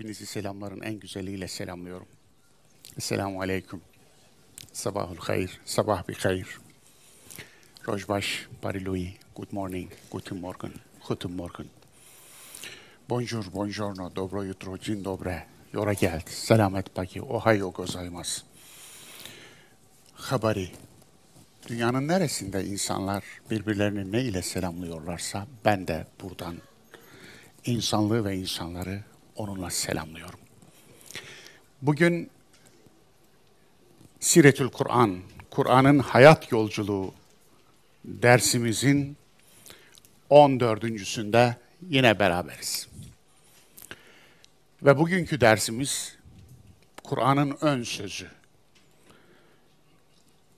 Hepinizi selamların en güzeliyle selamlıyorum. Esselamu Aleyküm. Sabahul hayır, sabah bir hayır. Rojbaş, Barilui, good morning, guten morgen, guten morgen. Bonjour, buongiorno, dobro jutro, dzień dobre, yora geld, selamet pagi, ohayo gozaimasu. Habari. Dünyanın neresinde insanlar birbirlerini ne ile selamlıyorlarsa ben de buradan insanlığı ve insanları onunla selamlıyorum. Bugün Siretül Kur'an, Kur'an'ın hayat yolculuğu dersimizin 14.sünde yine beraberiz. Ve bugünkü dersimiz Kur'an'ın ön sözü.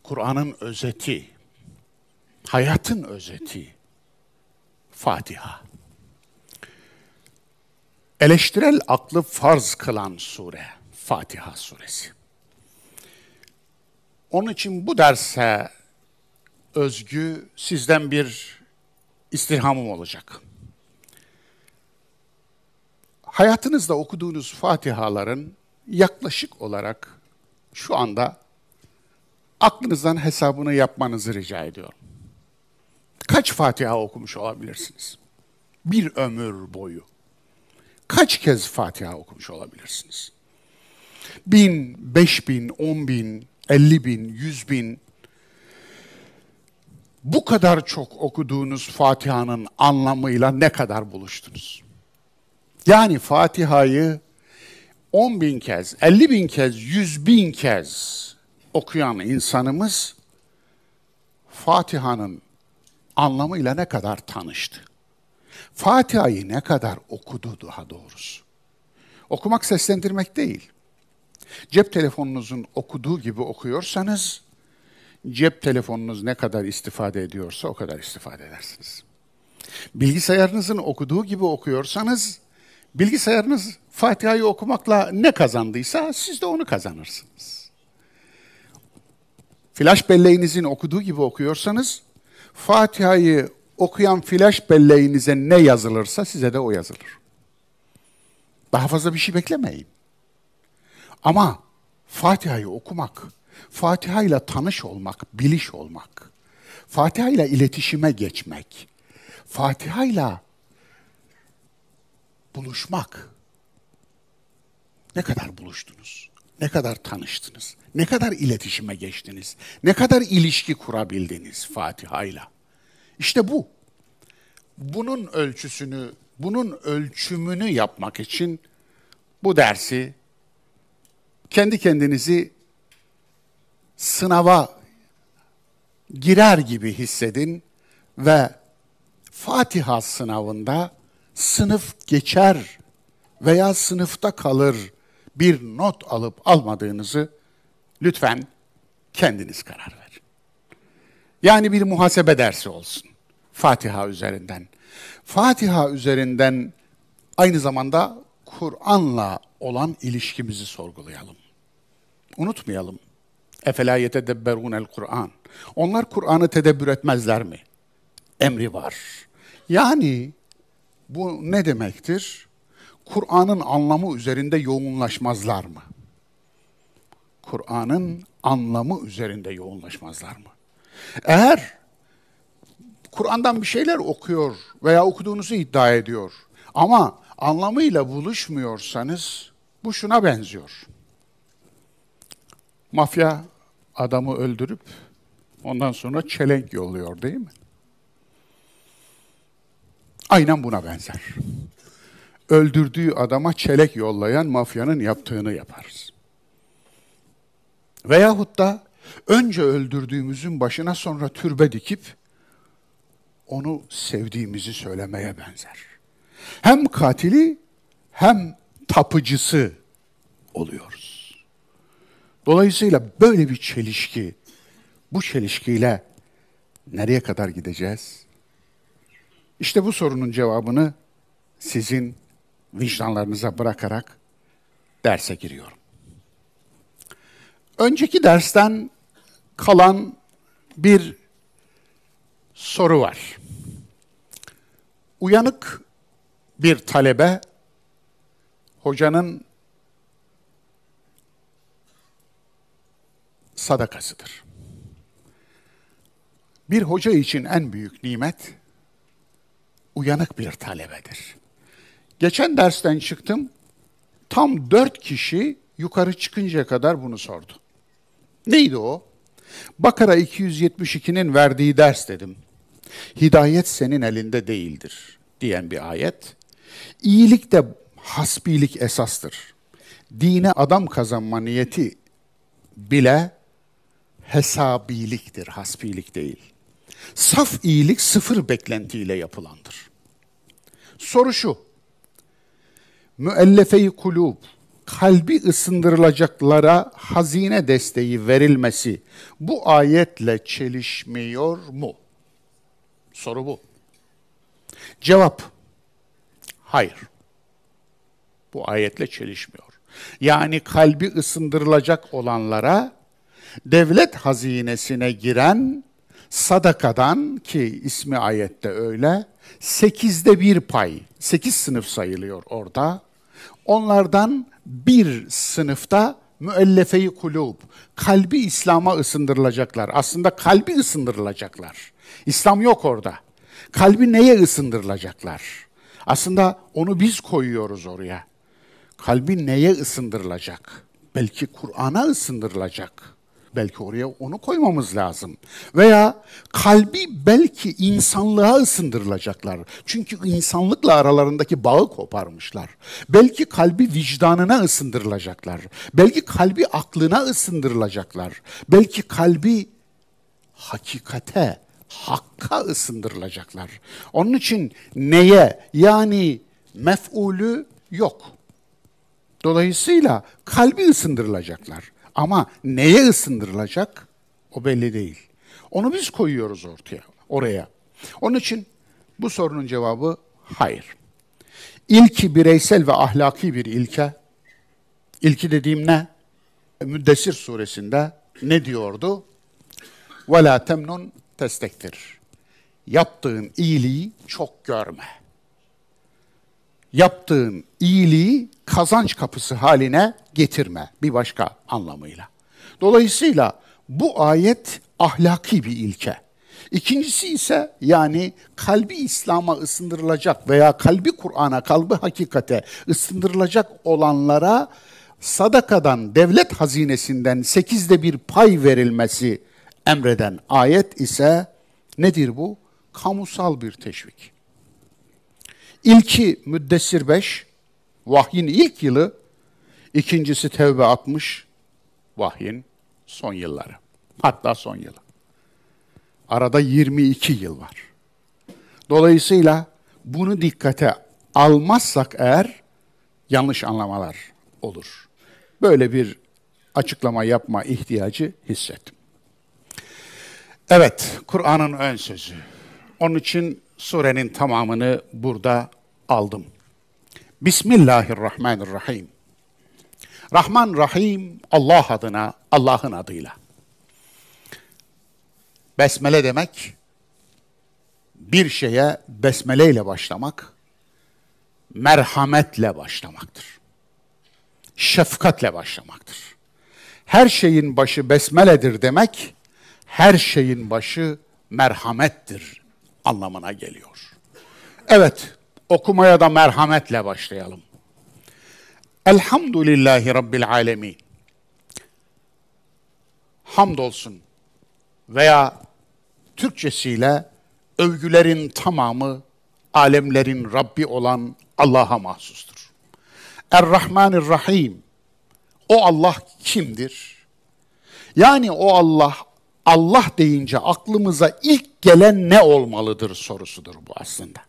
Kur'an'ın özeti, hayatın özeti, Fatiha. Eleştirel aklı farz kılan sure, Fatiha suresi. Onun için bu derse özgü sizden bir istirhamım olacak. Hayatınızda okuduğunuz Fatihaların yaklaşık olarak şu anda aklınızdan hesabını yapmanızı rica ediyorum. Kaç Fatiha okumuş olabilirsiniz? Bir ömür boyu. Kaç kez Fatiha okumuş olabilirsiniz? Bin, beş bin, on bin, elli bin, yüz bin. Bu kadar çok okuduğunuz Fatiha'nın anlamıyla ne kadar buluştunuz? Yani Fatiha'yı on bin kez, elli bin kez, yüz bin kez okuyan insanımız Fatiha'nın anlamıyla ne kadar tanıştı? Fatiha'yı ne kadar okudu daha doğrusu? Okumak seslendirmek değil. Cep telefonunuzun okuduğu gibi okuyorsanız, cep telefonunuz ne kadar istifade ediyorsa o kadar istifade edersiniz. Bilgisayarınızın okuduğu gibi okuyorsanız, bilgisayarınız Fatiha'yı okumakla ne kazandıysa siz de onu kazanırsınız. Flash belleğinizin okuduğu gibi okuyorsanız, Fatiha'yı okuyan flash belleğinize ne yazılırsa size de o yazılır. Daha fazla bir şey beklemeyin. Ama Fatiha'yı okumak, Fatiha ile tanış olmak, biliş olmak, Fatiha ile iletişime geçmek, Fatiha ile buluşmak. Ne kadar buluştunuz? Ne kadar tanıştınız? Ne kadar iletişime geçtiniz? Ne kadar ilişki kurabildiniz Fatiha ile? İşte bu. Bunun ölçüsünü, bunun ölçümünü yapmak için bu dersi kendi kendinizi sınava girer gibi hissedin ve Fatiha sınavında sınıf geçer veya sınıfta kalır bir not alıp almadığınızı lütfen kendiniz karar verin. Yani bir muhasebe dersi olsun. Fatiha üzerinden. Fatiha üzerinden aynı zamanda Kur'an'la olan ilişkimizi sorgulayalım. Unutmayalım. Efela yetedebberunel Kur'an. Onlar Kur'an'ı tedebbür etmezler mi? Emri var. Yani bu ne demektir? Kur'an'ın anlamı üzerinde yoğunlaşmazlar mı? Kur'an'ın anlamı üzerinde yoğunlaşmazlar mı? Eğer Kur'an'dan bir şeyler okuyor veya okuduğunuzu iddia ediyor ama anlamıyla buluşmuyorsanız bu şuna benziyor. Mafya adamı öldürüp ondan sonra çelenk yolluyor değil mi? Aynen buna benzer. Öldürdüğü adama çelek yollayan mafyanın yaptığını yaparız. Veyahut da önce öldürdüğümüzün başına sonra türbe dikip onu sevdiğimizi söylemeye benzer. Hem katili hem tapıcısı oluyoruz. Dolayısıyla böyle bir çelişki, bu çelişkiyle nereye kadar gideceğiz? İşte bu sorunun cevabını sizin vicdanlarınıza bırakarak derse giriyorum. Önceki dersten kalan bir soru var. Uyanık bir talebe hocanın sadakasıdır. Bir hoca için en büyük nimet uyanık bir talebedir. Geçen dersten çıktım, tam dört kişi yukarı çıkıncaya kadar bunu sordu. Neydi o? Bakara 272'nin verdiği ders dedim. Hidayet senin elinde değildir diyen bir ayet. İyilik de hasbilik esastır. Dine adam kazanma niyeti bile hesabiliktir, hasbilik değil. Saf iyilik sıfır beklentiyle yapılandır. Soru şu, müellefe-i kulub, kalbi ısındırılacaklara hazine desteği verilmesi bu ayetle çelişmiyor mu? Soru bu. Cevap, hayır. Bu ayetle çelişmiyor. Yani kalbi ısındırılacak olanlara devlet hazinesine giren sadakadan ki ismi ayette öyle, sekizde bir pay, sekiz sınıf sayılıyor orada. Onlardan bir sınıfta müellefe-i kulub, kalbi İslam'a ısındırılacaklar. Aslında kalbi ısındırılacaklar. İslam yok orada. Kalbi neye ısındırılacaklar? Aslında onu biz koyuyoruz oraya. Kalbi neye ısındırılacak? Belki Kur'an'a ısındırılacak. Belki oraya onu koymamız lazım. Veya kalbi belki insanlığa ısındırılacaklar. Çünkü insanlıkla aralarındaki bağı koparmışlar. Belki kalbi vicdanına ısındırılacaklar. Belki kalbi aklına ısındırılacaklar. Belki kalbi hakikate, hakka ısındırılacaklar. Onun için neye yani mef'ulü yok. Dolayısıyla kalbi ısındırılacaklar. Ama neye ısındırılacak o belli değil. Onu biz koyuyoruz ortaya, oraya. Onun için bu sorunun cevabı hayır. İlki bireysel ve ahlaki bir ilke. İlki dediğim ne? Müddessir suresinde ne diyordu? وَلَا destek verir. Yaptığın iyiliği çok görme. Yaptığın iyiliği kazanç kapısı haline getirme bir başka anlamıyla. Dolayısıyla bu ayet ahlaki bir ilke. İkincisi ise yani kalbi İslam'a ısındırılacak veya kalbi Kur'an'a, kalbi hakikate ısındırılacak olanlara sadakadan, devlet hazinesinden sekizde bir pay verilmesi emreden ayet ise nedir bu? Kamusal bir teşvik. İlki Müddessir 5, vahyin ilk yılı, ikincisi Tevbe 60, vahyin son yılları. Hatta son yılı. Arada 22 yıl var. Dolayısıyla bunu dikkate almazsak eğer yanlış anlamalar olur. Böyle bir açıklama yapma ihtiyacı hissettim. Evet, Kur'an'ın ön sözü. Onun için surenin tamamını burada aldım. Bismillahirrahmanirrahim. Rahman Rahim Allah adına, Allah'ın adıyla. Besmele demek bir şeye besmele ile başlamak, merhametle başlamaktır. Şefkatle başlamaktır. Her şeyin başı besmeledir demek, her şeyin başı merhamettir anlamına geliyor. Evet, okumaya da merhametle başlayalım. Elhamdülillahi Rabbil Alemin. Hamdolsun veya Türkçesiyle övgülerin tamamı alemlerin Rabbi olan Allah'a mahsustur. Er-Rahmanir-Rahim. O Allah kimdir? Yani o Allah Allah deyince aklımıza ilk gelen ne olmalıdır sorusudur bu aslında.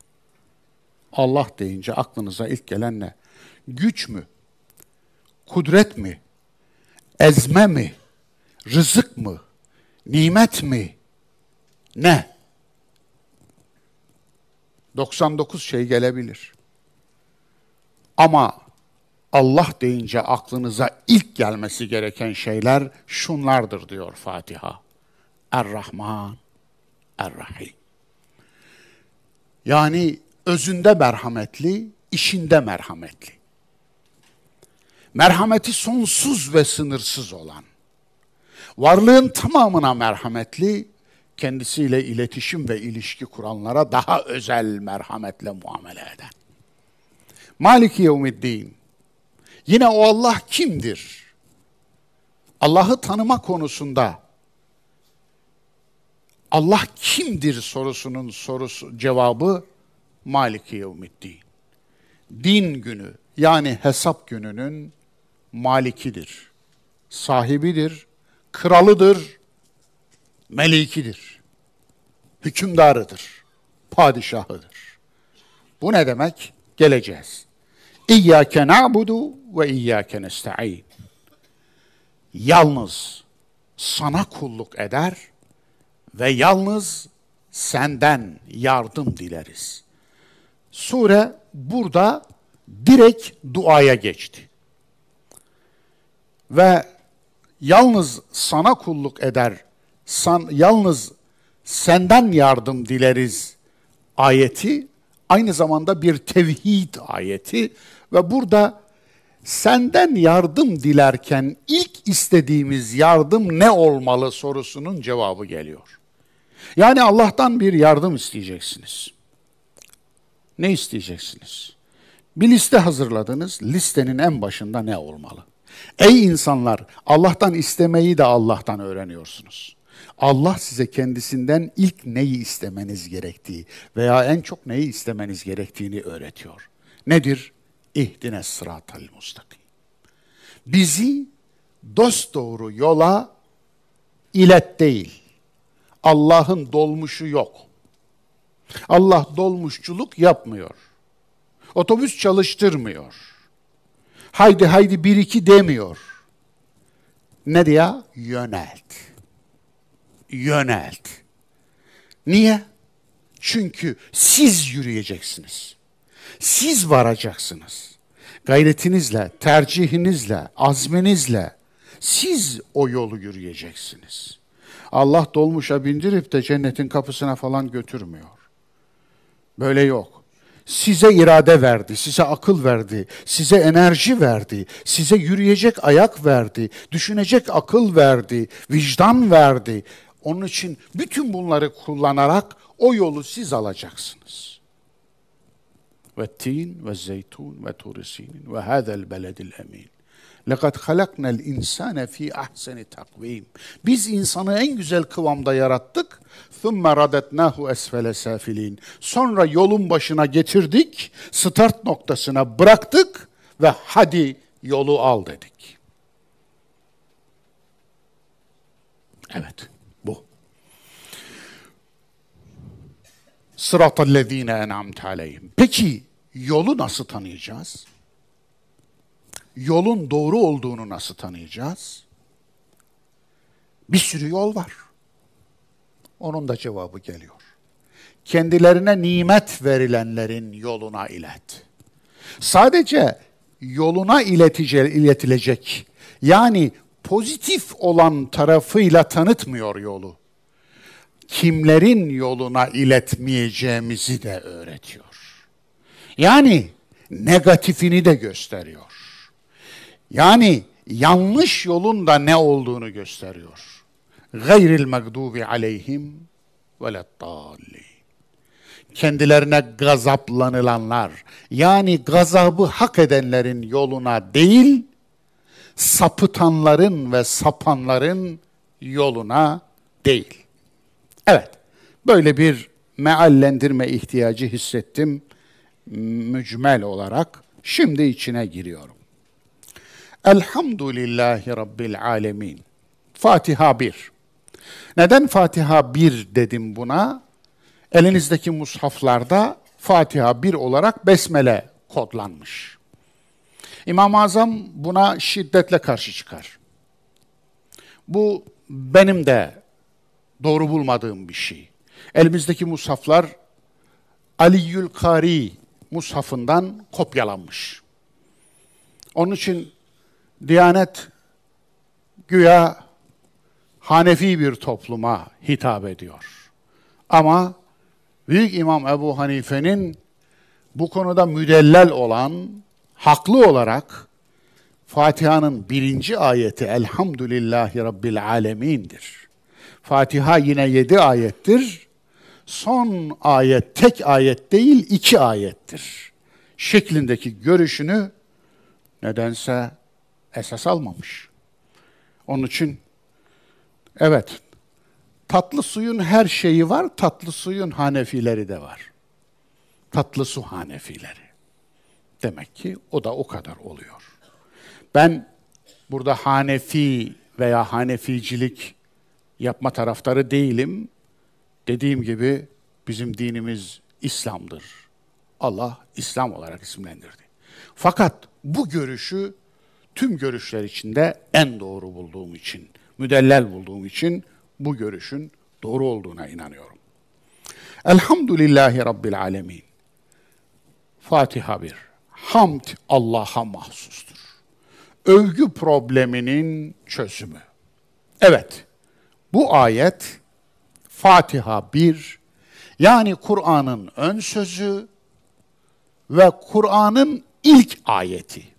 Allah deyince aklınıza ilk gelen ne? Güç mü? Kudret mi? Ezme mi? Rızık mı? Nimet mi? Ne? 99 şey gelebilir. Ama Allah deyince aklınıza ilk gelmesi gereken şeyler şunlardır diyor Fatiha. Er-Rahman, Er-Rahim. Yani özünde merhametli, işinde merhametli. merhameti sonsuz ve sınırsız olan, varlığın tamamına merhametli, kendisiyle iletişim ve ilişki kuranlara daha özel merhametle muamele eden. Maliki Yevmiddin. Yine o Allah kimdir? Allah'ı tanıma konusunda Allah kimdir sorusunun sorusu cevabı Maliki Yevmiddin. Din günü yani hesap gününün malikidir. Sahibidir, kralıdır, melikidir. Hükümdarıdır, padişahıdır. Bu ne demek? Geleceğiz. İyyâke na'budu ve iyyâke nesta'in. Yalnız sana kulluk eder ve yalnız senden yardım dileriz. Sure burada direkt duaya geçti. Ve yalnız sana kulluk eder, san, yalnız senden yardım dileriz ayeti aynı zamanda bir tevhid ayeti ve burada senden yardım dilerken ilk istediğimiz yardım ne olmalı sorusunun cevabı geliyor. Yani Allah'tan bir yardım isteyeceksiniz. Ne isteyeceksiniz? Bir liste hazırladınız. Listenin en başında ne olmalı? Ey insanlar, Allah'tan istemeyi de Allah'tan öğreniyorsunuz. Allah size kendisinden ilk neyi istemeniz gerektiği veya en çok neyi istemeniz gerektiğini öğretiyor. Nedir? İhdine sıratal mustakim. Bizi dost doğru yola ilet değil. Allah'ın dolmuşu yok. Allah dolmuşçuluk yapmıyor. Otobüs çalıştırmıyor. Haydi haydi bir iki demiyor. Ne diye? Yönelt. Yönelt. Niye? Çünkü siz yürüyeceksiniz. Siz varacaksınız. Gayretinizle, tercihinizle, azminizle siz o yolu yürüyeceksiniz. Allah dolmuşa bindirip de cennetin kapısına falan götürmüyor. Böyle yok. Size irade verdi, size akıl verdi, size enerji verdi, size yürüyecek ayak verdi, düşünecek akıl verdi, vicdan verdi. Onun için bütün bunları kullanarak o yolu siz alacaksınız. Ve tin ve zeytun ve turisinin ve hadel beledil emin. لَقَدْ خَلَقْنَا الْاِنْسَانَ ف۪ي اَحْسَنِ takvim. Biz insanı en güzel kıvamda yarattık. ثُمَّ رَدَتْنَاهُ اَسْفَلَ سَافِلِينَ Sonra yolun başına getirdik, start noktasına bıraktık ve hadi yolu al dedik. Evet, bu. Sıratallezine en'amte aleyhim. Peki yolu nasıl tanıyacağız? Yolun doğru olduğunu nasıl tanıyacağız? Bir sürü yol var. Onun da cevabı geliyor. Kendilerine nimet verilenlerin yoluna ilet. Sadece yoluna iletilecek, yani pozitif olan tarafıyla tanıtmıyor yolu. Kimlerin yoluna iletmeyeceğimizi de öğretiyor. Yani negatifini de gösteriyor. Yani yanlış yolun da ne olduğunu gösteriyor. Gayril mağdubi aleyhim velettallin. Kendilerine gazaplanılanlar, yani gazabı hak edenlerin yoluna değil, sapıtanların ve sapanların yoluna değil. Evet, böyle bir meallendirme ihtiyacı hissettim mücmel olarak. Şimdi içine giriyorum. Elhamdülillahi Rabbil Alemin. Fatiha 1. Neden Fatiha 1 dedim buna? Elinizdeki mushaflarda Fatiha 1 olarak Besmele kodlanmış. İmam-ı Azam buna şiddetle karşı çıkar. Bu benim de doğru bulmadığım bir şey. Elimizdeki mushaflar Aliyyül Kari mushafından kopyalanmış. Onun için Diyanet güya Hanefi bir topluma hitap ediyor. Ama Büyük İmam Ebu Hanife'nin bu konuda müdellel olan, haklı olarak Fatiha'nın birinci ayeti Elhamdülillahi Rabbil Alemin'dir. Fatiha yine yedi ayettir. Son ayet tek ayet değil iki ayettir. Şeklindeki görüşünü nedense esas almamış. Onun için evet tatlı suyun her şeyi var, tatlı suyun hanefileri de var. Tatlı su hanefileri. Demek ki o da o kadar oluyor. Ben burada Hanefi veya Haneficilik yapma taraftarı değilim. Dediğim gibi bizim dinimiz İslam'dır. Allah İslam olarak isimlendirdi. Fakat bu görüşü tüm görüşler içinde en doğru bulduğum için, müdellel bulduğum için bu görüşün doğru olduğuna inanıyorum. Elhamdülillahi Rabbil Alemin. Fatiha 1. Hamd Allah'a mahsustur. Övgü probleminin çözümü. Evet, bu ayet Fatiha 1 yani Kur'an'ın ön sözü ve Kur'an'ın ilk ayeti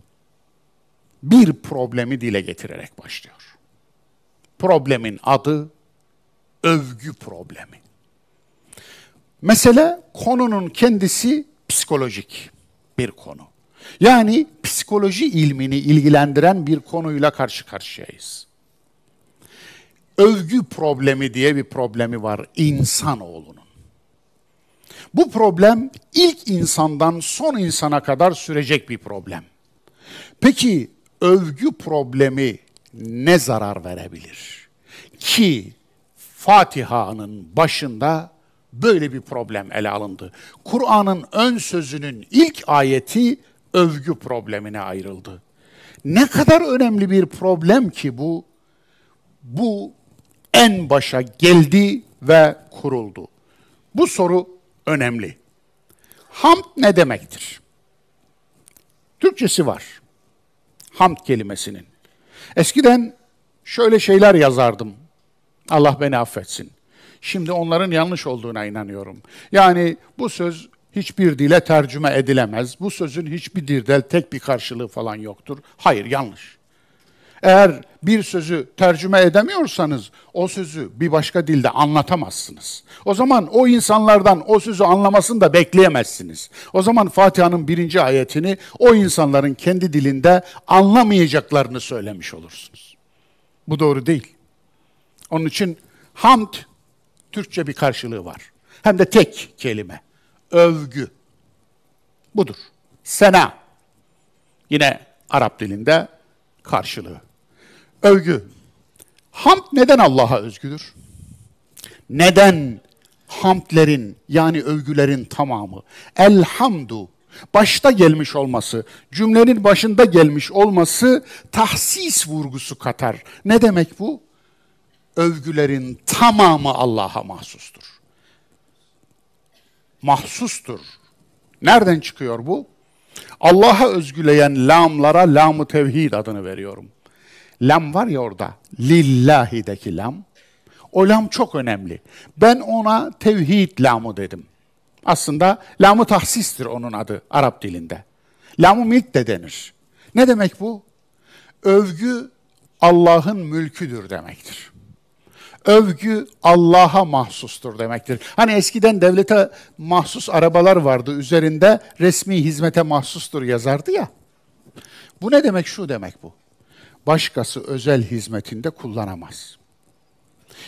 bir problemi dile getirerek başlıyor. Problemin adı övgü problemi. Mesele konunun kendisi psikolojik bir konu. Yani psikoloji ilmini ilgilendiren bir konuyla karşı karşıyayız. Övgü problemi diye bir problemi var insanoğlunun. Bu problem ilk insandan son insana kadar sürecek bir problem. Peki övgü problemi ne zarar verebilir? Ki Fatiha'nın başında böyle bir problem ele alındı. Kur'an'ın ön sözünün ilk ayeti övgü problemine ayrıldı. Ne kadar önemli bir problem ki bu. Bu en başa geldi ve kuruldu. Bu soru önemli. Hamd ne demektir? Türkçesi var. Hamd kelimesinin. Eskiden şöyle şeyler yazardım. Allah beni affetsin. Şimdi onların yanlış olduğuna inanıyorum. Yani bu söz hiçbir dile tercüme edilemez. Bu sözün hiçbir dilde tek bir karşılığı falan yoktur. Hayır, yanlış. Eğer bir sözü tercüme edemiyorsanız o sözü bir başka dilde anlatamazsınız. O zaman o insanlardan o sözü anlamasını da bekleyemezsiniz. O zaman Fatiha'nın birinci ayetini o insanların kendi dilinde anlamayacaklarını söylemiş olursunuz. Bu doğru değil. Onun için hamd Türkçe bir karşılığı var. Hem de tek kelime. Övgü. Budur. Sena. Yine Arap dilinde karşılığı. Övgü. Hamd neden Allah'a özgüdür? Neden hamdlerin yani övgülerin tamamı elhamdu başta gelmiş olması, cümlenin başında gelmiş olması tahsis vurgusu katar. Ne demek bu? Övgülerin tamamı Allah'a mahsustur. Mahsustur. Nereden çıkıyor bu? Allah'a özgüleyen lamlara lam-ı tevhid adını veriyorum. Lam var ya orada, lillahi'deki lam. O lam çok önemli. Ben ona tevhid lamı dedim. Aslında lamı tahsistir onun adı Arap dilinde. Lamı milk de denir. Ne demek bu? Övgü Allah'ın mülküdür demektir. Övgü Allah'a mahsustur demektir. Hani eskiden devlete mahsus arabalar vardı üzerinde resmi hizmete mahsustur yazardı ya. Bu ne demek? Şu demek bu başkası özel hizmetinde kullanamaz.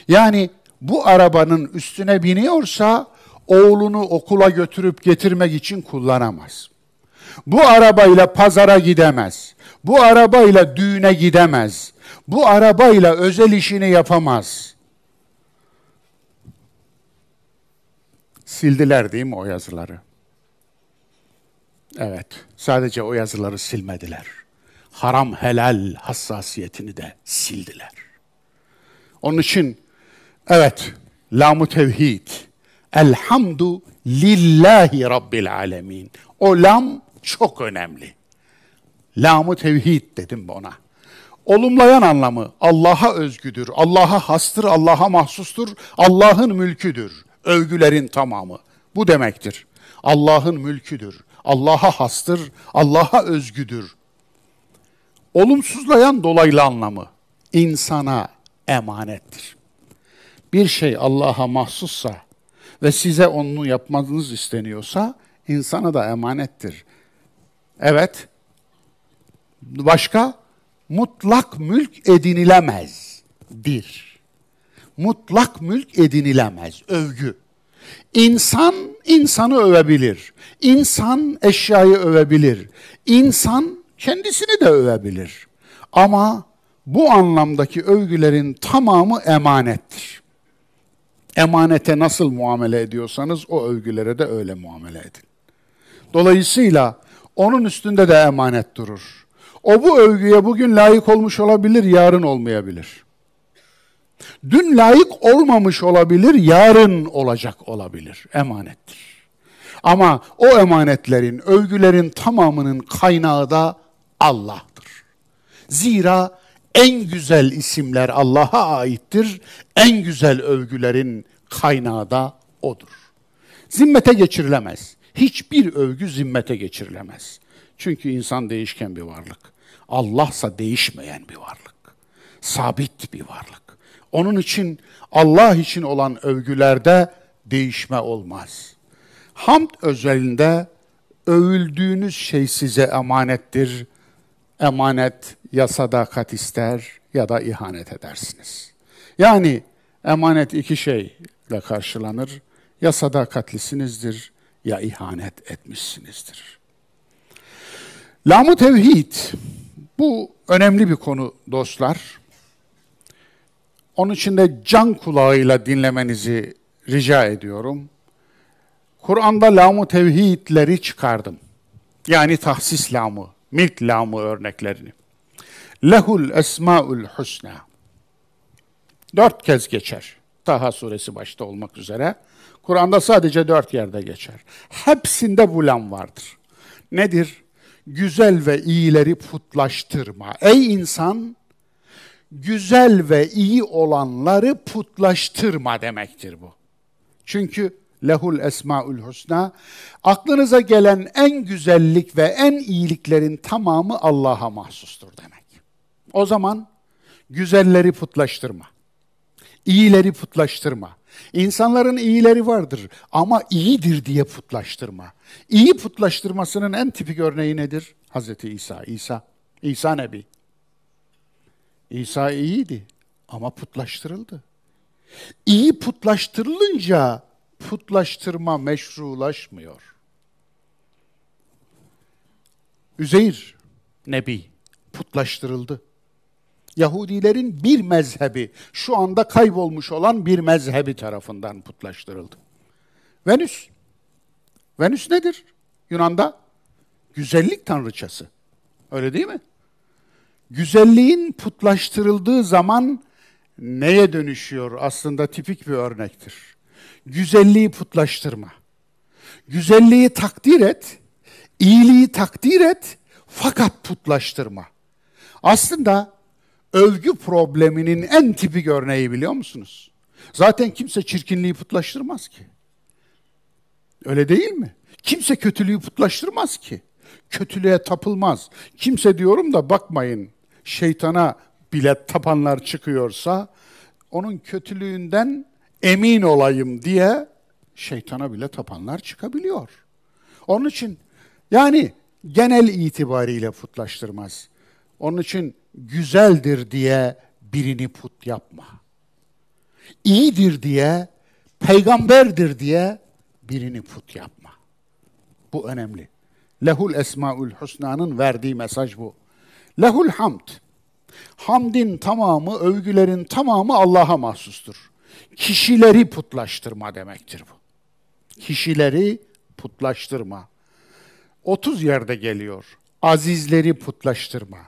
Yani bu arabanın üstüne biniyorsa oğlunu okula götürüp getirmek için kullanamaz. Bu arabayla pazara gidemez. Bu arabayla düğüne gidemez. Bu arabayla özel işini yapamaz. Sildiler değil mi o yazıları? Evet, sadece o yazıları silmediler haram helal hassasiyetini de sildiler. Onun için evet lamu tevhid elhamdu lillahi rabbil alemin. O lam çok önemli. Lamu tevhid dedim ona. Olumlayan anlamı Allah'a özgüdür, Allah'a hastır, Allah'a mahsustur, Allah'ın mülküdür. Övgülerin tamamı. Bu demektir. Allah'ın mülküdür, Allah'a hastır, Allah'a özgüdür Olumsuzlayan dolaylı anlamı insana emanettir. Bir şey Allah'a mahsussa ve size onu yapmanız isteniyorsa insana da emanettir. Evet. Başka? Mutlak mülk edinilemez. Bir. Mutlak mülk edinilemez. Övgü. İnsan insanı övebilir. İnsan eşyayı övebilir. İnsan kendisini de övebilir. Ama bu anlamdaki övgülerin tamamı emanettir. Emanete nasıl muamele ediyorsanız o övgülere de öyle muamele edin. Dolayısıyla onun üstünde de emanet durur. O bu övgüye bugün layık olmuş olabilir, yarın olmayabilir. Dün layık olmamış olabilir, yarın olacak olabilir. Emanettir. Ama o emanetlerin, övgülerin tamamının kaynağı da Allah'tır. Zira en güzel isimler Allah'a aittir. En güzel övgülerin kaynağı da O'dur. Zimmete geçirilemez. Hiçbir övgü zimmete geçirilemez. Çünkü insan değişken bir varlık. Allah'sa değişmeyen bir varlık. Sabit bir varlık. Onun için Allah için olan övgülerde değişme olmaz. Hamd özelinde övüldüğünüz şey size emanettir. Emanet ya sadakat ister ya da ihanet edersiniz. Yani emanet iki şeyle karşılanır. Ya sadakatlisinizdir ya ihanet etmişsinizdir. Lamı tevhid bu önemli bir konu dostlar. Onun için de can kulağıyla dinlemenizi rica ediyorum. Kur'an'da lamu tevhidleri çıkardım. Yani tahsis lamı, milk lamı örneklerini. Lehul esmaul husna. Dört kez geçer. Taha suresi başta olmak üzere. Kur'an'da sadece dört yerde geçer. Hepsinde bu lam vardır. Nedir? Güzel ve iyileri putlaştırma. Ey insan, güzel ve iyi olanları putlaştırma demektir bu. Çünkü lehul esmaül husna aklınıza gelen en güzellik ve en iyiliklerin tamamı Allah'a mahsustur demek. O zaman güzelleri putlaştırma. İyileri putlaştırma. İnsanların iyileri vardır ama iyidir diye putlaştırma. İyi putlaştırmasının en tipik örneği nedir? Hazreti İsa. İsa. İsa Nebi. İsa iyiydi ama putlaştırıldı. İyi putlaştırılınca putlaştırma meşrulaşmıyor. Üzeyir Nebi putlaştırıldı. Yahudilerin bir mezhebi, şu anda kaybolmuş olan bir mezhebi tarafından putlaştırıldı. Venüs. Venüs nedir? Yunan'da güzellik tanrıçası. Öyle değil mi? Güzelliğin putlaştırıldığı zaman neye dönüşüyor? Aslında tipik bir örnektir. Güzelliği putlaştırma. Güzelliği takdir et, iyiliği takdir et fakat putlaştırma. Aslında övgü probleminin en tipik örneği biliyor musunuz? Zaten kimse çirkinliği putlaştırmaz ki. Öyle değil mi? Kimse kötülüğü putlaştırmaz ki. Kötülüğe tapılmaz. Kimse diyorum da bakmayın şeytana bile tapanlar çıkıyorsa onun kötülüğünden emin olayım diye şeytana bile tapanlar çıkabiliyor. Onun için yani genel itibariyle putlaştırmaz. Onun için güzeldir diye birini put yapma. İyidir diye, peygamberdir diye birini put yapma. Bu önemli. Lehul Esmaül Husna'nın verdiği mesaj bu. Lehul hamd. Hamdin tamamı, övgülerin tamamı Allah'a mahsustur. Kişileri putlaştırma demektir bu. Kişileri putlaştırma. 30 yerde geliyor. Azizleri putlaştırma.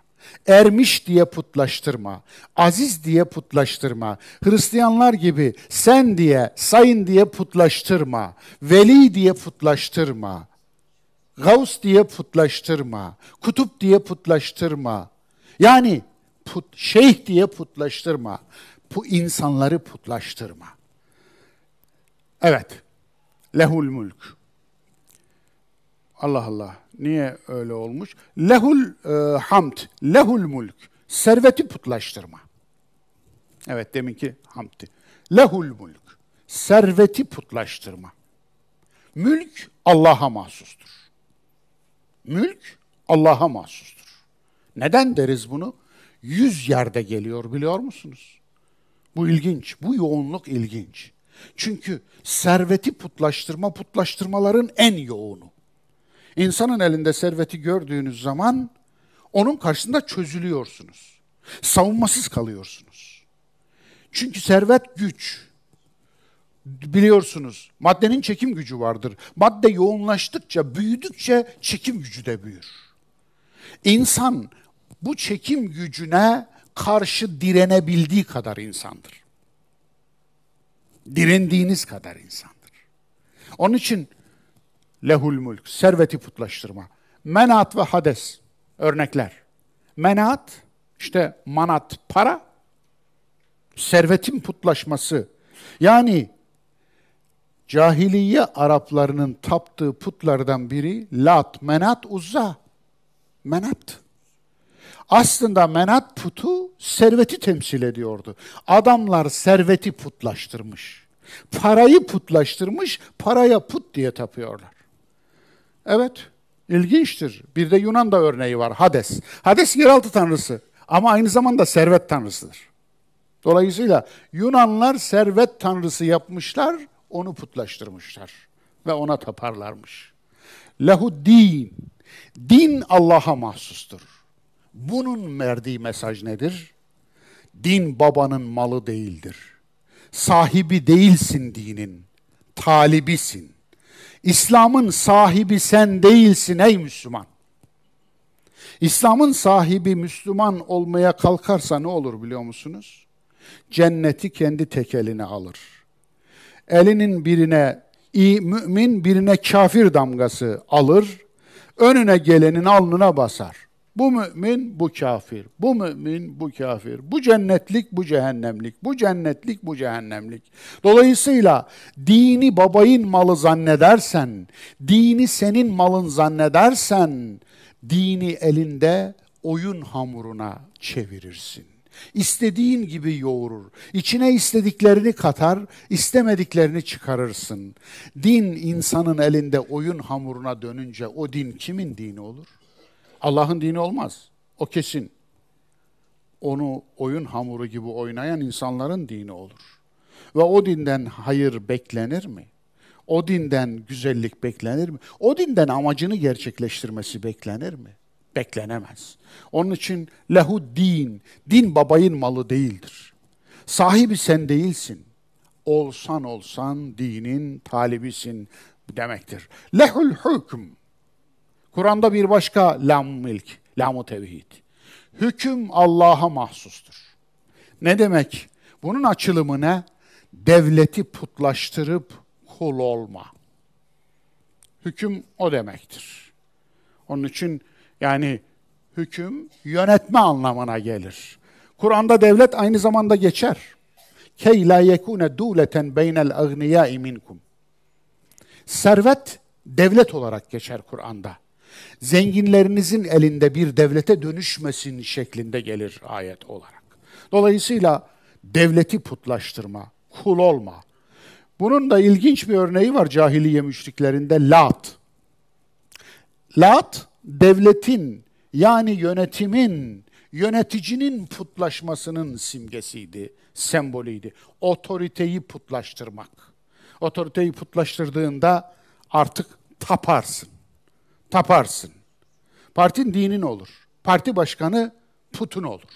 Ermiş diye putlaştırma. Aziz diye putlaştırma. Hristiyanlar gibi sen diye, sayın diye putlaştırma. Veli diye putlaştırma. Gavs diye putlaştırma. Kutup diye putlaştırma. Yani put, şeyh diye putlaştırma. Bu insanları putlaştırma. Evet. Lehul mulk. Allah Allah. Niye öyle olmuş? Lehul e, hamd, lehul mulk. Serveti putlaştırma. Evet deminki hamdi. Lehul mulk. Serveti putlaştırma. Mülk Allah'a mahsustur. Mülk Allah'a mahsustur. Neden deriz bunu? Yüz yerde geliyor biliyor musunuz? Bu ilginç, bu yoğunluk ilginç. Çünkü serveti putlaştırma putlaştırmaların en yoğunu. İnsanın elinde serveti gördüğünüz zaman onun karşısında çözülüyorsunuz. Savunmasız kalıyorsunuz. Çünkü servet güç. Biliyorsunuz maddenin çekim gücü vardır. Madde yoğunlaştıkça, büyüdükçe çekim gücü de büyür. İnsan bu çekim gücüne karşı direnebildiği kadar insandır. Direndiğiniz kadar insandır. Onun için lehul mulk, serveti putlaştırma. Menat ve hades örnekler. Menat işte manat para, servetin putlaşması. Yani cahiliye Araplarının taptığı putlardan biri Lat, Menat, Uzza. Menat. Aslında menat putu serveti temsil ediyordu. Adamlar serveti putlaştırmış. Parayı putlaştırmış, paraya put diye tapıyorlar. Evet, ilginçtir. Bir de Yunan'da örneği var, Hades. Hades yeraltı tanrısı ama aynı zamanda servet tanrısıdır. Dolayısıyla Yunanlar servet tanrısı yapmışlar, onu putlaştırmışlar ve ona taparlarmış. Lehu din. Din Allah'a mahsustur. Bunun verdiği mesaj nedir? Din babanın malı değildir. Sahibi değilsin dinin, talibisin. İslam'ın sahibi sen değilsin ey Müslüman. İslam'ın sahibi Müslüman olmaya kalkarsa ne olur biliyor musunuz? Cenneti kendi tek eline alır. Elinin birine iyi mümin birine kafir damgası alır, önüne gelenin alnına basar. Bu mümin, bu kafir. Bu mümin, bu kafir. Bu cennetlik, bu cehennemlik. Bu cennetlik, bu cehennemlik. Dolayısıyla dini babayın malı zannedersen, dini senin malın zannedersen, dini elinde oyun hamuruna çevirirsin. İstediğin gibi yoğurur. İçine istediklerini katar, istemediklerini çıkarırsın. Din insanın elinde oyun hamuruna dönünce o din kimin dini olur? Allah'ın dini olmaz. O kesin. Onu oyun hamuru gibi oynayan insanların dini olur. Ve o dinden hayır beklenir mi? O dinden güzellik beklenir mi? O dinden amacını gerçekleştirmesi beklenir mi? Beklenemez. Onun için lehu din, din babayın malı değildir. Sahibi sen değilsin. Olsan olsan dinin talibisin demektir. Lehul hükm, Kur'an'da bir başka lam milk, lamu tevhid. Hüküm Allah'a mahsustur. Ne demek? Bunun açılımı ne? Devleti putlaştırıp kul olma. Hüküm o demektir. Onun için yani hüküm yönetme anlamına gelir. Kur'an'da devlet aynı zamanda geçer. Key la yekune duleten beynel agniyai minkum. Servet devlet olarak geçer Kur'an'da zenginlerinizin elinde bir devlete dönüşmesin şeklinde gelir ayet olarak. Dolayısıyla devleti putlaştırma, kul olma. Bunun da ilginç bir örneği var cahiliye müşriklerinde Lat. Lat devletin yani yönetimin, yöneticinin putlaşmasının simgesiydi, sembolüydü. Otoriteyi putlaştırmak. Otoriteyi putlaştırdığında artık taparsın taparsın. Partin dinin olur. Parti başkanı putun olur.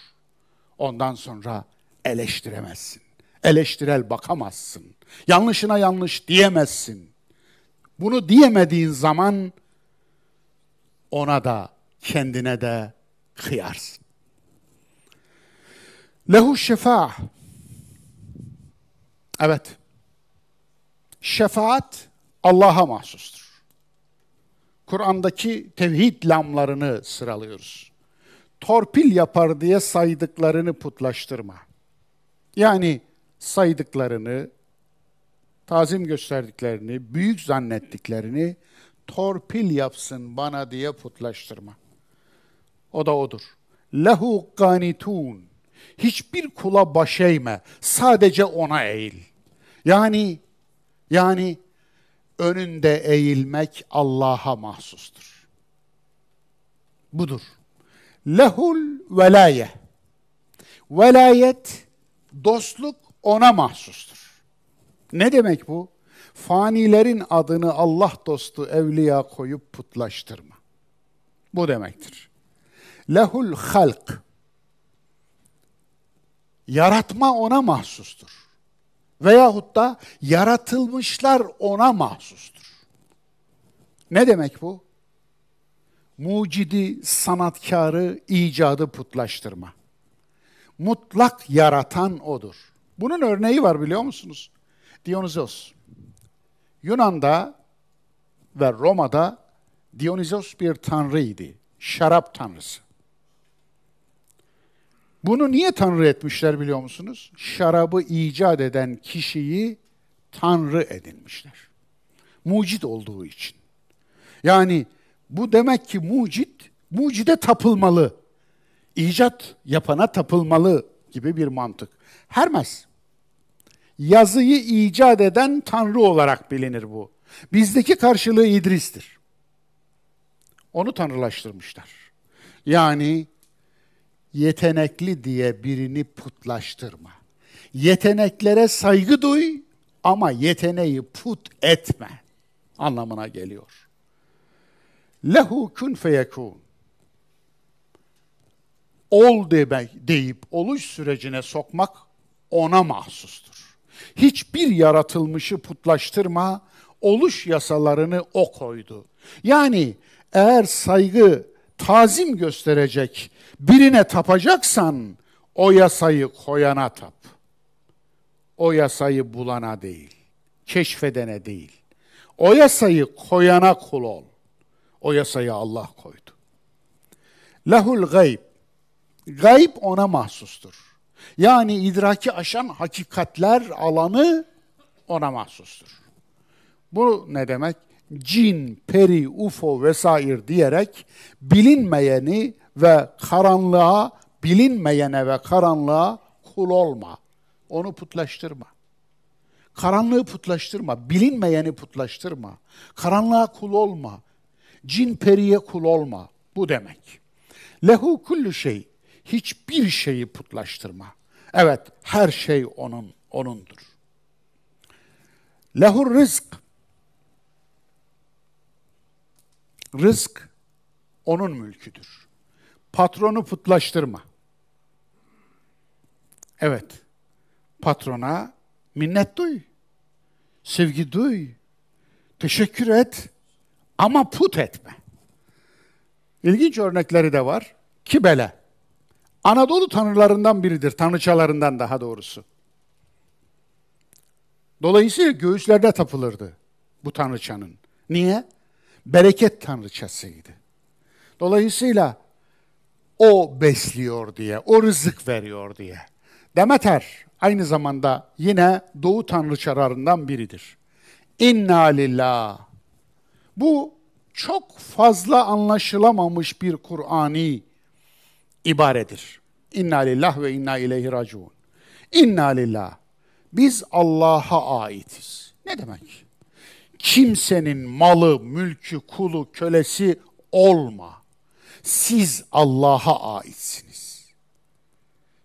Ondan sonra eleştiremezsin. Eleştirel bakamazsın. Yanlışına yanlış diyemezsin. Bunu diyemediğin zaman ona da kendine de kıyarsın. Lehu şefa. Evet. Şefaat Allah'a mahsustur. Kur'an'daki tevhid lamlarını sıralıyoruz. Torpil yapar diye saydıklarını putlaştırma. Yani saydıklarını, tazim gösterdiklerini, büyük zannettiklerini torpil yapsın bana diye putlaştırma. O da odur. Lehu ganitun. Hiçbir kula baş eğme. Sadece ona eğil. Yani yani önünde eğilmek Allah'a mahsustur. Budur. Lehul velaye. Velayet, dostluk ona mahsustur. Ne demek bu? Fanilerin adını Allah dostu evliya koyup putlaştırma. Bu demektir. Lehul halk. Yaratma ona mahsustur. Veyahut da yaratılmışlar ona mahsustur. Ne demek bu? Mucidi, sanatkarı, icadı putlaştırma. Mutlak yaratan odur. Bunun örneği var biliyor musunuz? Dionysos. Yunan'da ve Roma'da Dionysos bir tanrıydı. Şarap tanrısı. Bunu niye tanrı etmişler biliyor musunuz? Şarabı icat eden kişiyi tanrı edinmişler. Mucit olduğu için. Yani bu demek ki mucit, mucide tapılmalı. İcat yapana tapılmalı gibi bir mantık. Hermes, yazıyı icat eden tanrı olarak bilinir bu. Bizdeki karşılığı İdris'tir. Onu tanrılaştırmışlar. Yani yetenekli diye birini putlaştırma. Yeteneklere saygı duy ama yeteneği put etme anlamına geliyor. Lehu kun feyekun. Ol demek deyip oluş sürecine sokmak ona mahsustur. Hiçbir yaratılmışı putlaştırma, oluş yasalarını o koydu. Yani eğer saygı, tazim gösterecek birine tapacaksan o yasayı koyana tap. O yasayı bulana değil, keşfedene değil. O yasayı koyana kul ol. O yasayı Allah koydu. Lehul gayb. Gayb ona mahsustur. Yani idraki aşan hakikatler alanı ona mahsustur. Bu ne demek? Cin, peri, ufo vesaire diyerek bilinmeyeni ve karanlığa, bilinmeyene ve karanlığa kul olma. Onu putlaştırma. Karanlığı putlaştırma, bilinmeyeni putlaştırma. Karanlığa kul olma. Cin periye kul olma. Bu demek. Lehu kullu şey. Hiçbir şeyi putlaştırma. Evet, her şey onun, onundur. Lehur rızk. Rızk onun mülküdür. Patronu putlaştırma. Evet, patrona minnet duy, sevgi duy, teşekkür et ama put etme. İlginç örnekleri de var. Kibele. Anadolu tanrılarından biridir, tanrıçalarından daha doğrusu. Dolayısıyla göğüslerde tapılırdı bu tanrıçanın. Niye? Bereket tanrıçasıydı. Dolayısıyla o besliyor diye, o rızık veriyor diye. Demeter aynı zamanda yine doğu tanrıçalarından biridir. İnna lillah. Bu çok fazla anlaşılamamış bir Kur'ani ibaredir. İnna lillah ve inna ileyhi raciun. İnna lillah. Biz Allah'a aitiz. Ne demek? Kimsenin malı, mülkü, kulu, kölesi olma. Siz Allah'a aitsiniz.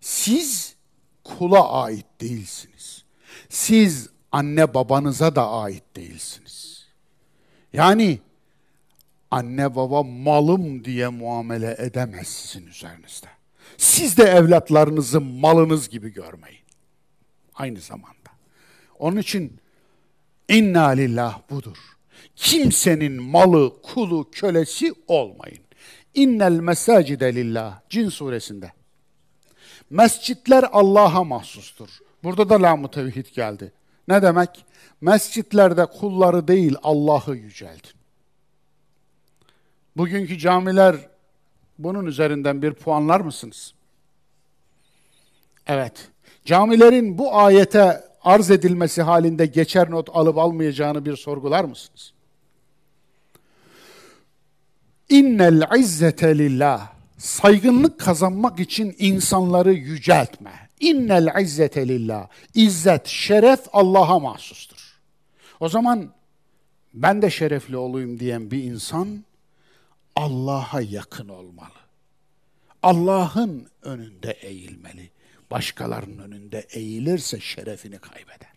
Siz kula ait değilsiniz. Siz anne babanıza da ait değilsiniz. Yani anne baba malım diye muamele edemez sizin üzerinizde. Siz de evlatlarınızı malınız gibi görmeyin. Aynı zamanda. Onun için inna lillah budur. Kimsenin malı, kulu, kölesi olmayın. İnnel mesacide lillah. Cin suresinde. Mescitler Allah'a mahsustur. Burada da lam tevhid geldi. Ne demek? Mescitlerde kulları değil Allah'ı yüceltin. Bugünkü camiler bunun üzerinden bir puanlar mısınız? Evet. Camilerin bu ayete arz edilmesi halinde geçer not alıp almayacağını bir sorgular mısınız? İnnel izzete lillah. Saygınlık kazanmak için insanları yüceltme. İnnel izzete lillah. İzzet, şeref Allah'a mahsustur. O zaman ben de şerefli olayım diyen bir insan Allah'a yakın olmalı. Allah'ın önünde eğilmeli. Başkalarının önünde eğilirse şerefini kaybeder.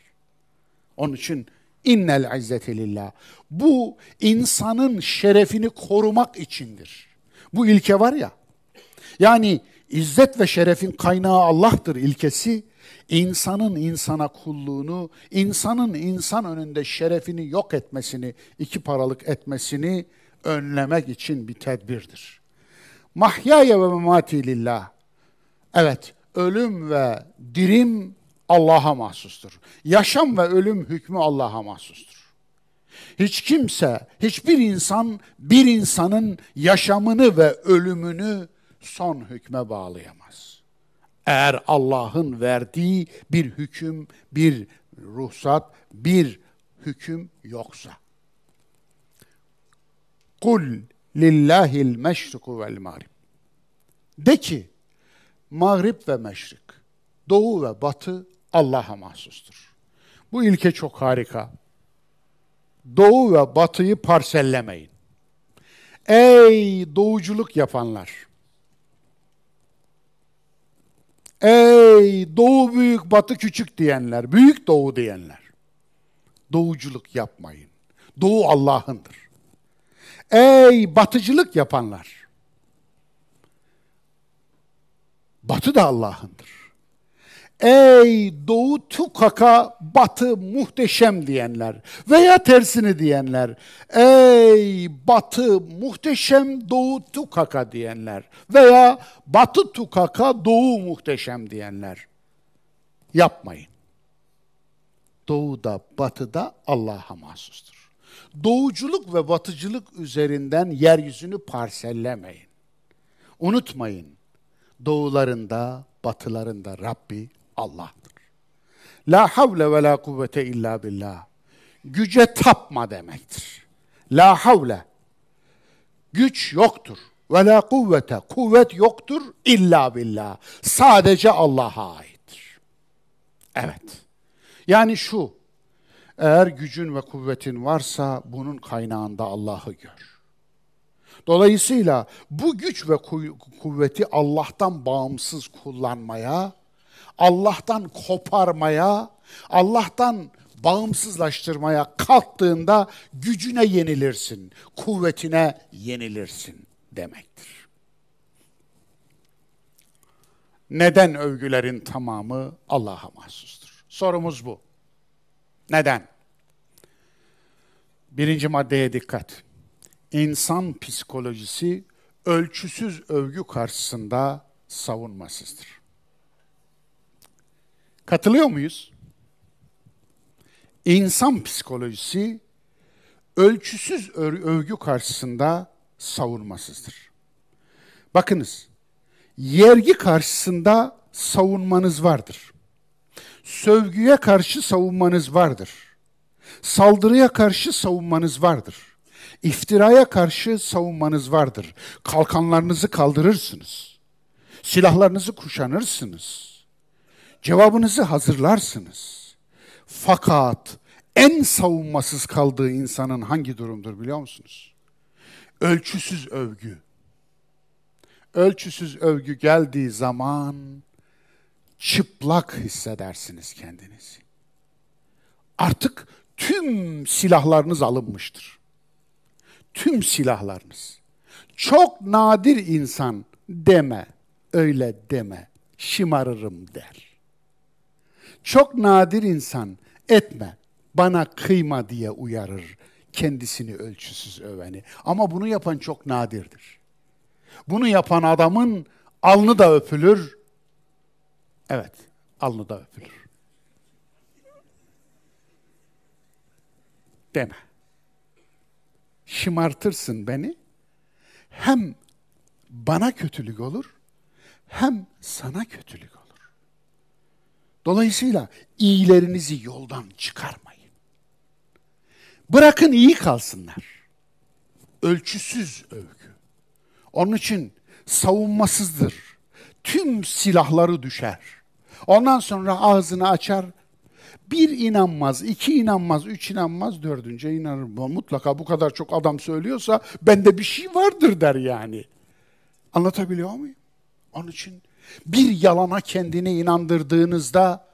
Onun için innel izzete lillah. Bu insanın şerefini korumak içindir. Bu ilke var ya. Yani izzet ve şerefin kaynağı Allah'tır ilkesi. insanın insana kulluğunu, insanın insan önünde şerefini yok etmesini, iki paralık etmesini önlemek için bir tedbirdir. Mahyaya ve memati lillah. Evet, ölüm ve dirim Allah'a mahsustur. Yaşam ve ölüm hükmü Allah'a mahsustur. Hiç kimse, hiçbir insan bir insanın yaşamını ve ölümünü son hükme bağlayamaz. Eğer Allah'ın verdiği bir hüküm, bir ruhsat, bir hüküm yoksa. Kul lillahil meşriku vel mağrib. De ki, mağrib ve meşrik, doğu ve batı Allah'a mahsustur. Bu ilke çok harika. Doğu ve batıyı parsellemeyin. Ey doğuculuk yapanlar! Ey doğu büyük, batı küçük diyenler, büyük doğu diyenler. Doğuculuk yapmayın. Doğu Allah'ındır. Ey batıcılık yapanlar! Batı da Allah'ındır. Ey doğu tukaka batı muhteşem diyenler veya tersini diyenler. Ey batı muhteşem doğu tukaka diyenler veya batı tukaka doğu muhteşem diyenler. Yapmayın. Doğu da batı da Allah'a mahsustur. Doğuculuk ve batıcılık üzerinden yeryüzünü parsellemeyin. Unutmayın, doğularında, batılarında Rabbi Allah'tır. La havle ve la kuvvete illa billah. Güce tapma demektir. La havle. Güç yoktur. Ve la kuvvete. Kuvvet yoktur illa billah. Sadece Allah'a aittir. Evet. Yani şu. Eğer gücün ve kuvvetin varsa bunun kaynağında Allah'ı gör. Dolayısıyla bu güç ve kuvveti Allah'tan bağımsız kullanmaya Allah'tan koparmaya, Allah'tan bağımsızlaştırmaya kalktığında gücüne yenilirsin, kuvvetine yenilirsin demektir. Neden övgülerin tamamı Allah'a mahsustur? Sorumuz bu. Neden? Birinci maddeye dikkat. İnsan psikolojisi ölçüsüz övgü karşısında savunmasızdır. Katılıyor muyuz? İnsan psikolojisi ölçüsüz övgü karşısında savunmasızdır. Bakınız, yergi karşısında savunmanız vardır. Sövgüye karşı savunmanız vardır. Saldırıya karşı savunmanız vardır. İftiraya karşı savunmanız vardır. Kalkanlarınızı kaldırırsınız. Silahlarınızı kuşanırsınız Cevabınızı hazırlarsınız. Fakat en savunmasız kaldığı insanın hangi durumdur biliyor musunuz? Ölçüsüz övgü. Ölçüsüz övgü geldiği zaman çıplak hissedersiniz kendinizi. Artık tüm silahlarınız alınmıştır. Tüm silahlarınız. Çok nadir insan deme, öyle deme, şımarırım der. Çok nadir insan etme, bana kıyma diye uyarır kendisini ölçüsüz öveni. Ama bunu yapan çok nadirdir. Bunu yapan adamın alnı da öpülür. Evet, alnı da öpülür. Deme. Şımartırsın beni. Hem bana kötülük olur, hem sana kötülük olur. Dolayısıyla iyilerinizi yoldan çıkarmayın. Bırakın iyi kalsınlar. Ölçüsüz övgü. Onun için savunmasızdır. Tüm silahları düşer. Ondan sonra ağzını açar. Bir inanmaz, iki inanmaz, üç inanmaz, dördünce inanır. Mutlaka bu kadar çok adam söylüyorsa bende bir şey vardır der yani. Anlatabiliyor muyum? Onun için bir yalana kendini inandırdığınızda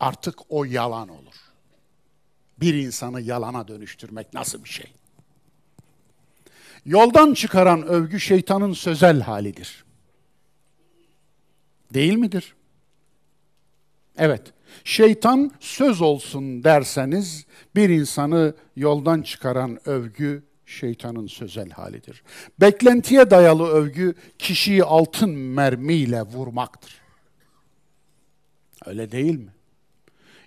artık o yalan olur. Bir insanı yalana dönüştürmek nasıl bir şey? Yoldan çıkaran övgü şeytanın sözel halidir. Değil midir? Evet. Şeytan söz olsun derseniz bir insanı yoldan çıkaran övgü şeytanın sözel halidir. Beklentiye dayalı övgü kişiyi altın mermiyle vurmaktır. Öyle değil mi?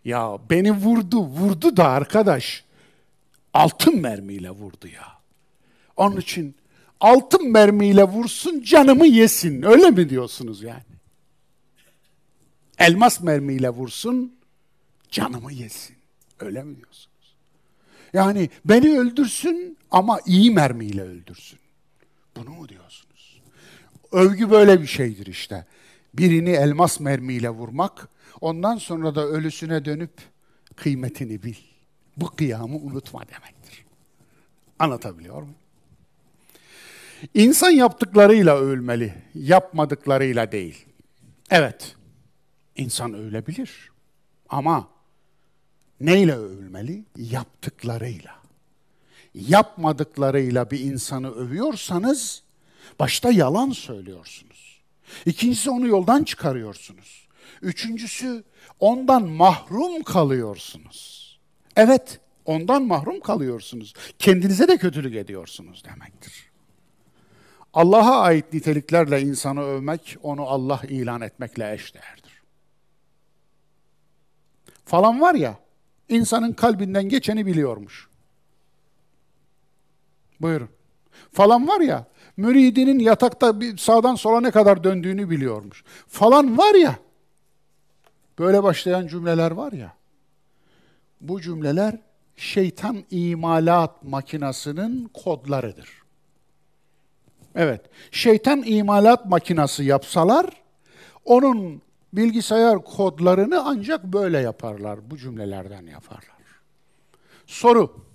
Ya beni vurdu, vurdu da arkadaş altın mermiyle vurdu ya. Onun için altın mermiyle vursun canımı yesin. Öyle mi diyorsunuz yani? Elmas mermiyle vursun canımı yesin. Öyle mi diyorsunuz? Yani beni öldürsün ama iyi mermiyle öldürsün. Bunu mu diyorsunuz? Övgü böyle bir şeydir işte. Birini elmas mermiyle vurmak, ondan sonra da ölüsüne dönüp kıymetini bil. Bu kıyamı unutma demektir. Anlatabiliyor muyum? İnsan yaptıklarıyla övülmeli, yapmadıklarıyla değil. Evet, insan ölebilir. Ama neyle övülmeli? Yaptıklarıyla. Yapmadıklarıyla bir insanı övüyorsanız, başta yalan söylüyorsunuz. İkincisi onu yoldan çıkarıyorsunuz. Üçüncüsü ondan mahrum kalıyorsunuz. Evet, ondan mahrum kalıyorsunuz. Kendinize de kötülük ediyorsunuz demektir. Allah'a ait niteliklerle insanı övmek, onu Allah ilan etmekle eşdeğerdir. Falan var ya, insanın kalbinden geçeni biliyormuş. Buyurun. Falan var ya, müridinin yatakta bir sağdan sola ne kadar döndüğünü biliyormuş. Falan var ya, böyle başlayan cümleler var ya, bu cümleler şeytan imalat makinasının kodlarıdır. Evet, şeytan imalat makinası yapsalar, onun bilgisayar kodlarını ancak böyle yaparlar, bu cümlelerden yaparlar. Soru,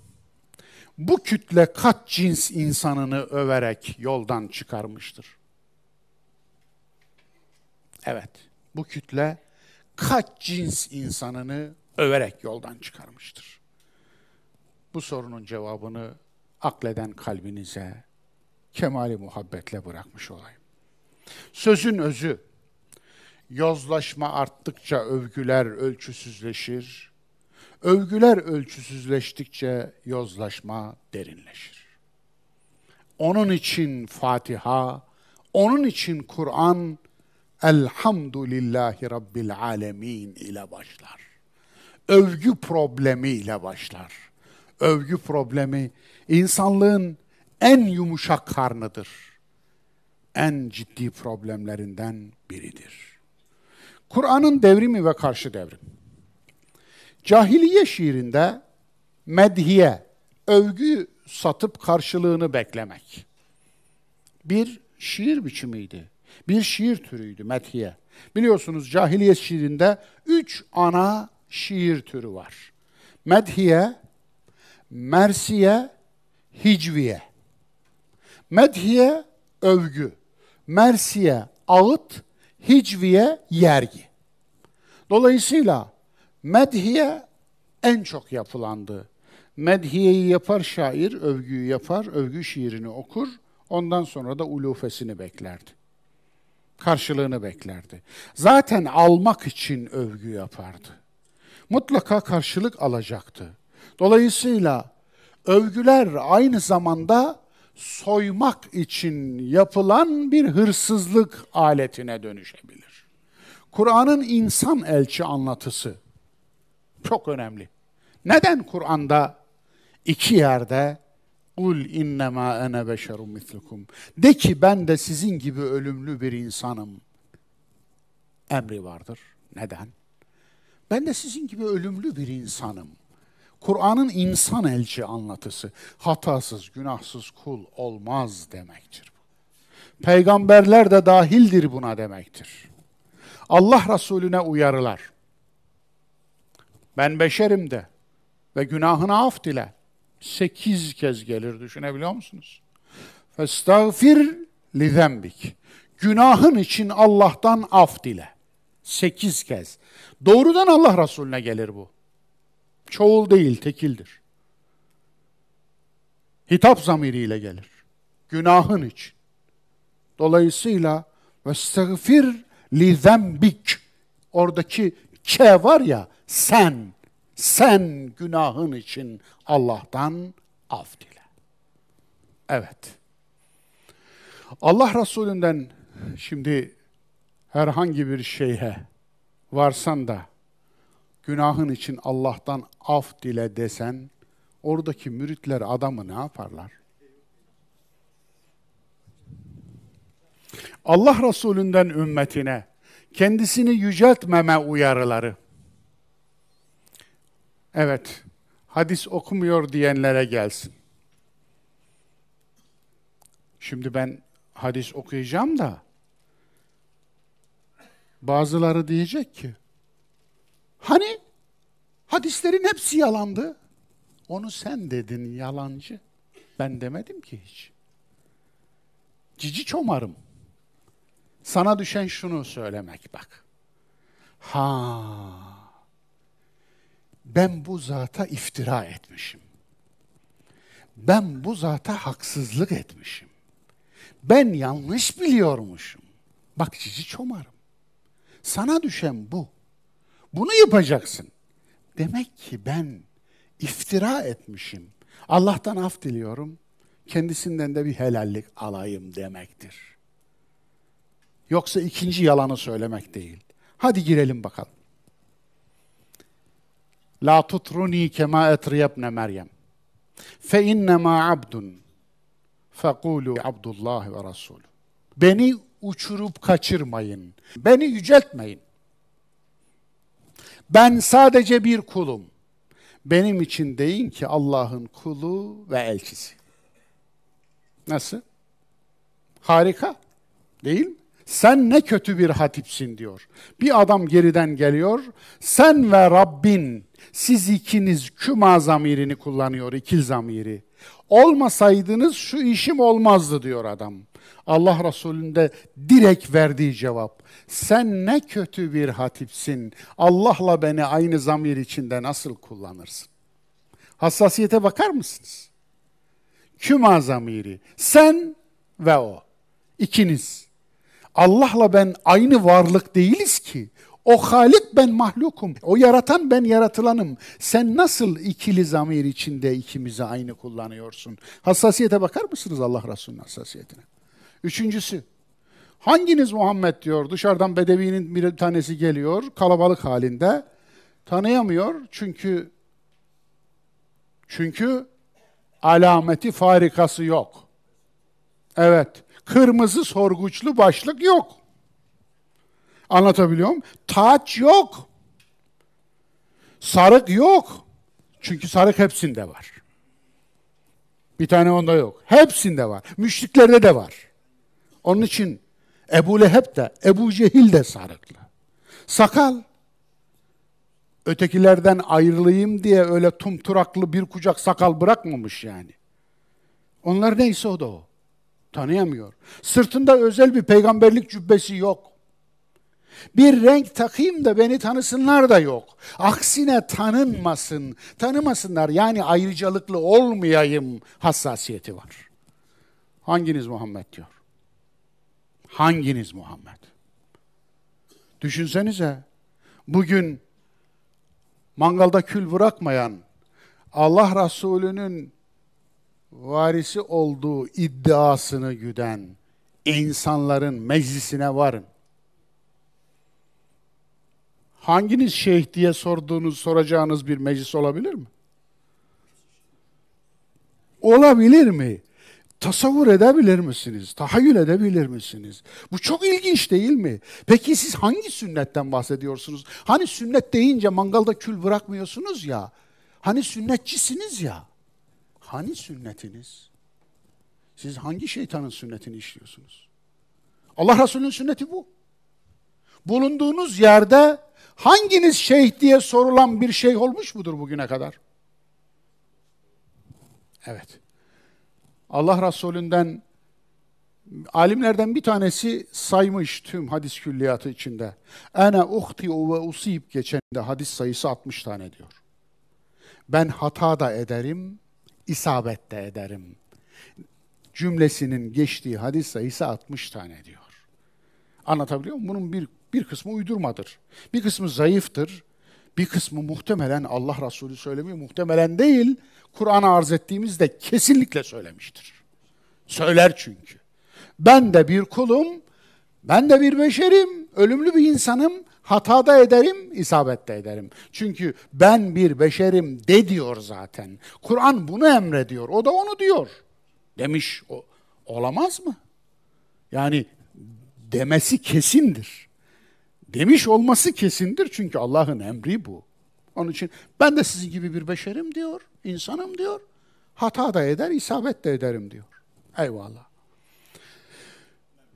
bu kütle kaç cins insanını överek yoldan çıkarmıştır? Evet, bu kütle kaç cins insanını överek yoldan çıkarmıştır? Bu sorunun cevabını akleden kalbinize kemali muhabbetle bırakmış olayım. Sözün özü, yozlaşma arttıkça övgüler ölçüsüzleşir, övgüler ölçüsüzleştikçe yozlaşma derinleşir. Onun için Fatiha, onun için Kur'an, Elhamdülillahi Rabbil Alemin ile başlar. Övgü problemi ile başlar. Övgü problemi insanlığın en yumuşak karnıdır. En ciddi problemlerinden biridir. Kur'an'ın devrimi ve karşı devrim. Cahiliye şiirinde medhiye, övgü satıp karşılığını beklemek. Bir şiir biçimiydi. Bir şiir türüydü medhiye. Biliyorsunuz cahiliye şiirinde üç ana şiir türü var. Medhiye, mersiye, hicviye. Medhiye övgü, mersiye ağıt, hicviye yergi. Dolayısıyla medhiye en çok yapılandı. Medhiyeyi yapar şair, övgüyü yapar, övgü şiirini okur, ondan sonra da ulufesini beklerdi. Karşılığını beklerdi. Zaten almak için övgü yapardı. Mutlaka karşılık alacaktı. Dolayısıyla övgüler aynı zamanda soymak için yapılan bir hırsızlık aletine dönüşebilir. Kur'an'ın insan elçi anlatısı çok önemli. Neden Kur'an'da iki yerde Kul innema ene beşerun mislukum. De ki ben de sizin gibi ölümlü bir insanım. Emri vardır. Neden? Ben de sizin gibi ölümlü bir insanım. Kur'an'ın insan elçi anlatısı. Hatasız, günahsız kul olmaz demektir. Peygamberler de dahildir buna demektir. Allah Resulüne uyarılar. Ben beşerim de ve günahını af dile. Sekiz kez gelir düşünebiliyor musunuz? Festağfir li zembik. Günahın için Allah'tan af dile. Sekiz kez. Doğrudan Allah Resulüne gelir bu. Çoğul değil, tekildir. Hitap zamiriyle gelir. Günahın için. Dolayısıyla vestağfir li zembik. Oradaki ke var ya sen, sen günahın için Allah'tan af dile. Evet. Allah Resulü'nden şimdi herhangi bir şeyhe varsan da günahın için Allah'tan af dile desen, oradaki müritler adamı ne yaparlar? Allah Resulü'nden ümmetine kendisini yüceltmeme uyarıları. Evet, hadis okumuyor diyenlere gelsin. Şimdi ben hadis okuyacağım da bazıları diyecek ki hani hadislerin hepsi yalandı. Onu sen dedin yalancı. Ben demedim ki hiç. Cici çomarım. Sana düşen şunu söylemek bak. Ha. Ben bu zata iftira etmişim. Ben bu zata haksızlık etmişim. Ben yanlış biliyormuşum. Bak cici çomarım. Sana düşen bu. Bunu yapacaksın. Demek ki ben iftira etmişim. Allah'tan af diliyorum. Kendisinden de bir helallik alayım demektir. Yoksa ikinci yalanı söylemek değil. Hadi girelim bakalım. La tutruni kema etriyebne Meryem. Fe innema abdun. Fekulu Abdullah ve Resul. Beni uçurup kaçırmayın. Beni yüceltmeyin. Ben sadece bir kulum. Benim için deyin ki Allah'ın kulu ve elçisi. Nasıl? Harika. Değil mi? Sen ne kötü bir hatipsin diyor. Bir adam geriden geliyor. Sen ve Rabbin siz ikiniz küma zamirini kullanıyor, ikil zamiri. Olmasaydınız şu işim olmazdı diyor adam. Allah Resulü'nde direkt verdiği cevap. Sen ne kötü bir hatipsin. Allah'la beni aynı zamir içinde nasıl kullanırsın? Hassasiyete bakar mısınız? Küma zamiri. Sen ve o. İkiniz. Allah'la ben aynı varlık değiliz ki. O Halik ben mahlukum. O yaratan ben yaratılanım. Sen nasıl ikili zamir içinde ikimizi aynı kullanıyorsun? Hassasiyete bakar mısınız Allah Resulü'nün hassasiyetine? Üçüncüsü, hanginiz Muhammed diyor, dışarıdan bedevinin bir tanesi geliyor, kalabalık halinde, tanıyamıyor çünkü çünkü alameti farikası yok. Evet, kırmızı sorguçlu başlık yok. Anlatabiliyor muyum? Taç yok. Sarık yok. Çünkü sarık hepsinde var. Bir tane onda yok. Hepsinde var. Müşriklerde de var. Onun için Ebu Leheb de, Ebu Cehil de sarıklı. Sakal, ötekilerden ayrılayım diye öyle tumturaklı bir kucak sakal bırakmamış yani. Onlar neyse o da o. Tanıyamıyor. Sırtında özel bir peygamberlik cübbesi yok. Bir renk takayım da beni tanısınlar da yok. Aksine tanınmasın, tanımasınlar yani ayrıcalıklı olmayayım hassasiyeti var. Hanginiz Muhammed diyor? Hanginiz Muhammed? Düşünsenize bugün mangalda kül bırakmayan Allah Resulü'nün varisi olduğu iddiasını güden insanların meclisine varın. Hanginiz şeyh diye sorduğunuz, soracağınız bir meclis olabilir mi? Olabilir mi? Tasavvur edebilir misiniz? Tahayyül edebilir misiniz? Bu çok ilginç değil mi? Peki siz hangi sünnetten bahsediyorsunuz? Hani sünnet deyince mangalda kül bırakmıyorsunuz ya. Hani sünnetçisiniz ya. Hani sünnetiniz? Siz hangi şeytanın sünnetini işliyorsunuz? Allah Resulü'nün sünneti bu. Bulunduğunuz yerde hanginiz şeyh diye sorulan bir şey olmuş mudur bugüne kadar? Evet. Allah Resulü'nden alimlerden bir tanesi saymış tüm hadis külliyatı içinde. Ene uhti'u ve usib geçende hadis sayısı 60 tane diyor. Ben hata da ederim, isabet de ederim. Cümlesinin geçtiği hadis sayısı 60 tane diyor. Anlatabiliyor muyum? Bunun bir, bir kısmı uydurmadır. Bir kısmı zayıftır. Bir kısmı muhtemelen Allah Resulü söylemiyor. Muhtemelen değil. Kur'an'a arz ettiğimizde kesinlikle söylemiştir. Söyler çünkü. Ben de bir kulum, ben de bir beşerim, ölümlü bir insanım, hata da ederim, isabet de ederim. Çünkü ben bir beşerim de diyor zaten. Kur'an bunu emrediyor, o da onu diyor. Demiş, o, olamaz mı? Yani demesi kesindir Demiş olması kesindir çünkü Allah'ın emri bu. Onun için ben de sizin gibi bir beşerim diyor, insanım diyor. Hata da eder, isabet de ederim diyor. Eyvallah.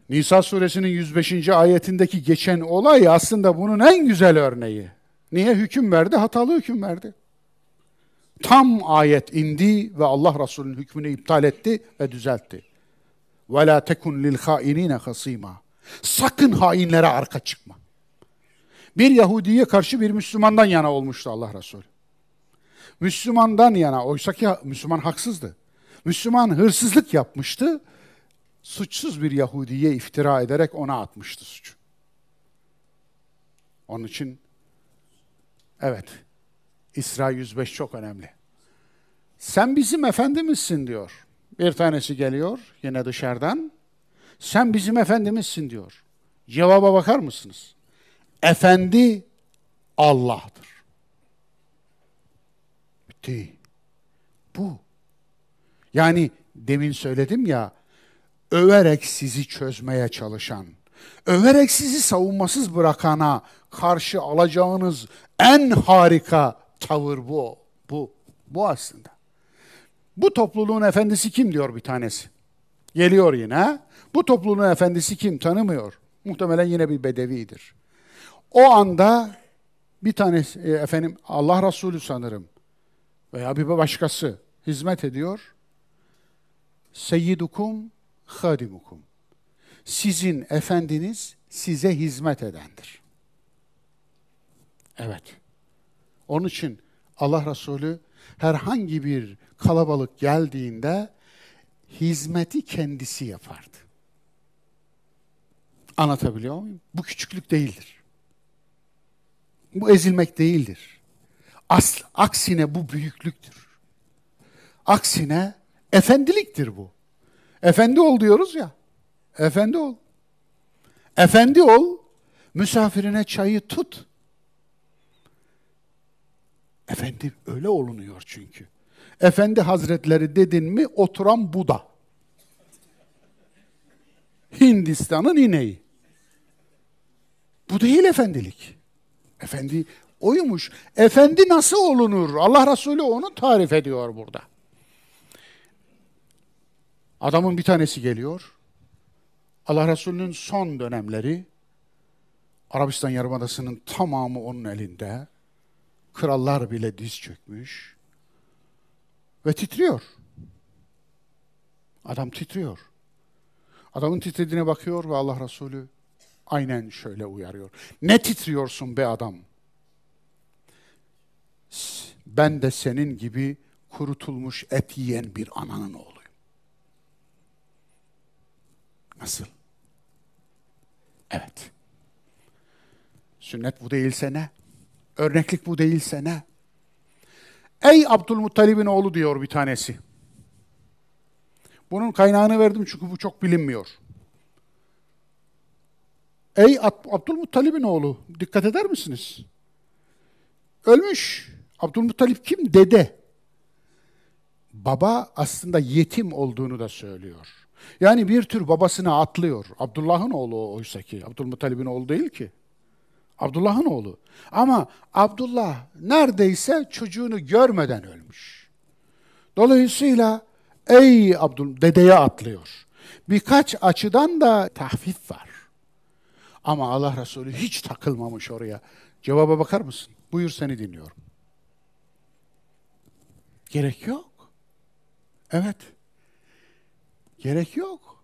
Nisa suresinin 105. ayetindeki geçen olay aslında bunun en güzel örneği. Niye hüküm verdi? Hatalı hüküm verdi. Tam ayet indi ve Allah Resulü'nün hükmünü iptal etti ve düzeltti. وَلَا تَكُنْ لِلْخَائِنِينَ خَصِيمًا Sakın hainlere arka çıkma. Bir Yahudiye karşı bir Müslümandan yana olmuştu Allah Resulü. Müslümandan yana, oysa ki Müslüman haksızdı. Müslüman hırsızlık yapmıştı, suçsuz bir Yahudiye iftira ederek ona atmıştı suçu. Onun için evet İsra 105 çok önemli. Sen bizim efendimizsin diyor. Bir tanesi geliyor yine dışarıdan. Sen bizim efendimizsin diyor. Cevaba bakar mısınız? Efendi Allah'tır. Bitti. Bu. Yani demin söyledim ya, överek sizi çözmeye çalışan, överek sizi savunmasız bırakana karşı alacağınız en harika tavır bu. Bu, bu aslında. Bu topluluğun efendisi kim diyor bir tanesi. Geliyor yine. Bu topluluğun efendisi kim tanımıyor. Muhtemelen yine bir bedevidir. O anda bir tanesi e, efendim Allah Resulü sanırım veya bir başkası hizmet ediyor. Seyyidukum hadimukum. Sizin efendiniz size hizmet edendir. Evet. Onun için Allah Resulü herhangi bir kalabalık geldiğinde hizmeti kendisi yapardı. Anlatabiliyor muyum? Bu küçüklük değildir. Bu ezilmek değildir. Asl, aksine bu büyüklüktür. Aksine efendiliktir bu. Efendi ol diyoruz ya. Efendi ol. Efendi ol, misafirine çayı tut. Efendi öyle olunuyor çünkü. Efendi Hazretleri dedin mi oturan Buda. Hindistan'ın ineği. Bu değil efendilik. Efendi oymuş. Efendi nasıl olunur? Allah Resulü onu tarif ediyor burada. Adamın bir tanesi geliyor. Allah Resulü'nün son dönemleri Arabistan Yarımadası'nın tamamı onun elinde. Krallar bile diz çökmüş. Ve titriyor. Adam titriyor. Adamın titrediğine bakıyor ve Allah Resulü aynen şöyle uyarıyor. Ne titriyorsun be adam? Ben de senin gibi kurutulmuş et yiyen bir ananın oğluyum. Nasıl? Evet. Sünnet bu değilse ne? Örneklik bu değilse ne? Ey Abdülmuttalib'in oğlu diyor bir tanesi. Bunun kaynağını verdim çünkü bu çok bilinmiyor. Ey Abdülmuttalib'in oğlu, dikkat eder misiniz? Ölmüş. Abdülmuttalip kim? Dede. Baba aslında yetim olduğunu da söylüyor. Yani bir tür babasına atlıyor. Abdullah'ın oğlu oysa ki. Abdülmuttalib'in oğlu değil ki. Abdullah'ın oğlu. Ama Abdullah neredeyse çocuğunu görmeden ölmüş. Dolayısıyla ey Abdül dedeye atlıyor. Birkaç açıdan da tahfif var. Ama Allah Resulü hiç takılmamış oraya. Cevaba bakar mısın? Buyur seni dinliyorum. Gerek yok. Evet. Gerek yok.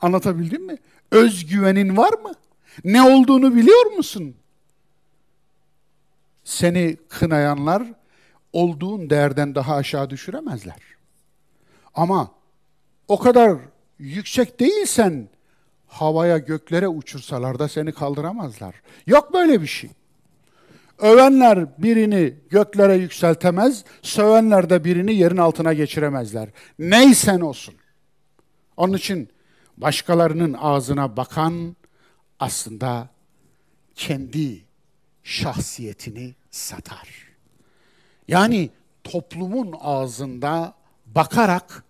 Anlatabildim mi? Özgüvenin var mı? Ne olduğunu biliyor musun? Seni kınayanlar olduğun değerden daha aşağı düşüremezler. Ama o kadar yüksek değilsen havaya göklere uçursalar da seni kaldıramazlar. Yok böyle bir şey. Övenler birini göklere yükseltemez, sövenler de birini yerin altına geçiremezler. Neysen olsun. Onun için başkalarının ağzına bakan aslında kendi şahsiyetini satar. Yani toplumun ağzında bakarak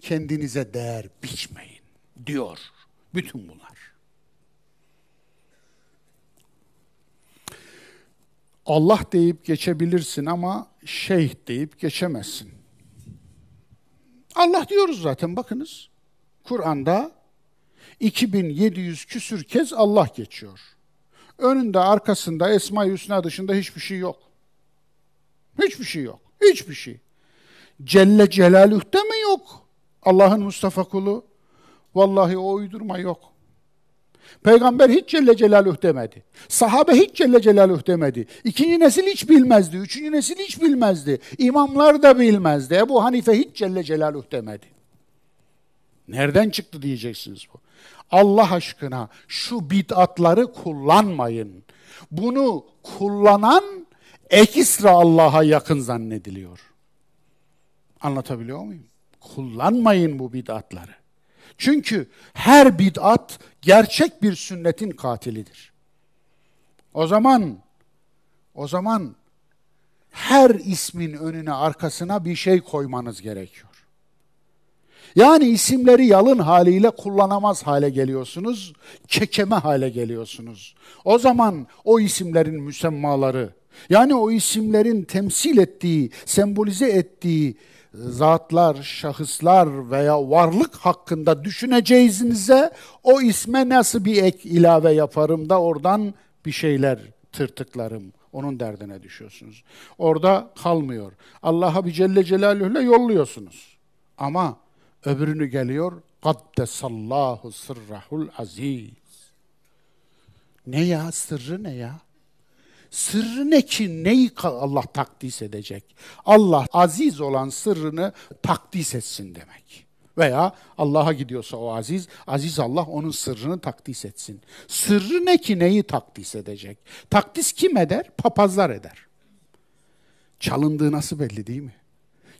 kendinize değer biçmeyin diyor bütün bunlar. Allah deyip geçebilirsin ama şeyh deyip geçemezsin. Allah diyoruz zaten bakınız. Kur'an'da 2700 küsür kez Allah geçiyor. Önünde arkasında Esma-i Hüsna dışında hiçbir şey yok. Hiçbir şey yok. Hiçbir şey. Celle Celaluh'te mi yok? Allah'ın Mustafa kulu. Vallahi o uydurma yok. Peygamber hiç Celle Celaluhu demedi. Sahabe hiç Celle Celaluhu demedi. İkinci nesil hiç bilmezdi. Üçüncü nesil hiç bilmezdi. İmamlar da bilmezdi. Ebu Hanife hiç Celle Celaluhu demedi. Nereden çıktı diyeceksiniz bu. Allah aşkına şu bid'atları kullanmayın. Bunu kullanan ekstra Allah'a yakın zannediliyor. Anlatabiliyor muyum? Kullanmayın bu bid'atları. Çünkü her bid'at gerçek bir sünnetin katilidir. O zaman o zaman her ismin önüne arkasına bir şey koymanız gerekiyor. Yani isimleri yalın haliyle kullanamaz hale geliyorsunuz, kekeme hale geliyorsunuz. O zaman o isimlerin müsemmaları, yani o isimlerin temsil ettiği, sembolize ettiği zatlar, şahıslar veya varlık hakkında düşüneceğinize o isme nasıl bir ek ilave yaparım da oradan bir şeyler tırtıklarım. Onun derdine düşüyorsunuz. Orada kalmıyor. Allah'a bir Celle Celaluhu'yla yolluyorsunuz. Ama öbürünü geliyor. Kaddesallahu sırrahul aziz. Ne ya? Sırrı ne ya? Sırrı ne ki neyi Allah takdis edecek? Allah aziz olan sırrını takdis etsin demek. Veya Allah'a gidiyorsa o aziz, aziz Allah onun sırrını takdis etsin. Sırrı ne ki neyi takdis edecek? Takdis kim eder? Papazlar eder. Çalındığı nasıl belli değil mi?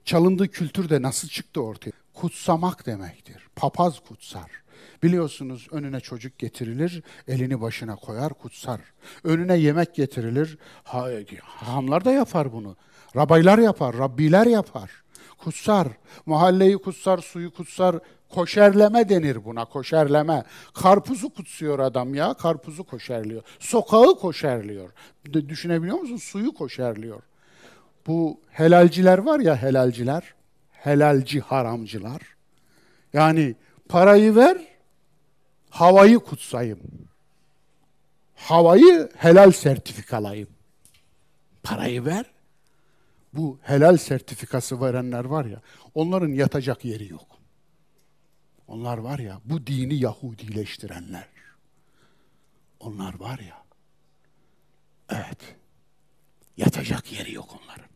Çalındığı kültür de nasıl çıktı ortaya? Kutsamak demektir. Papaz kutsar. Biliyorsunuz önüne çocuk getirilir, elini başına koyar, kutsar. Önüne yemek getirilir, ha, hamlar da yapar bunu. Rabaylar yapar, Rabbiler yapar. Kutsar, mahalleyi kutsar, suyu kutsar, koşerleme denir buna, koşerleme. Karpuzu kutsuyor adam ya, karpuzu koşerliyor. Sokağı koşerliyor. Düşünebiliyor musun? Suyu koşerliyor. Bu helalciler var ya helalciler, helalci haramcılar. Yani parayı ver, havayı kutsayım. Havayı helal sertifikalayım. Parayı ver. Bu helal sertifikası verenler var ya, onların yatacak yeri yok. Onlar var ya, bu dini Yahudileştirenler. Onlar var ya, evet, yatacak yeri yok onların.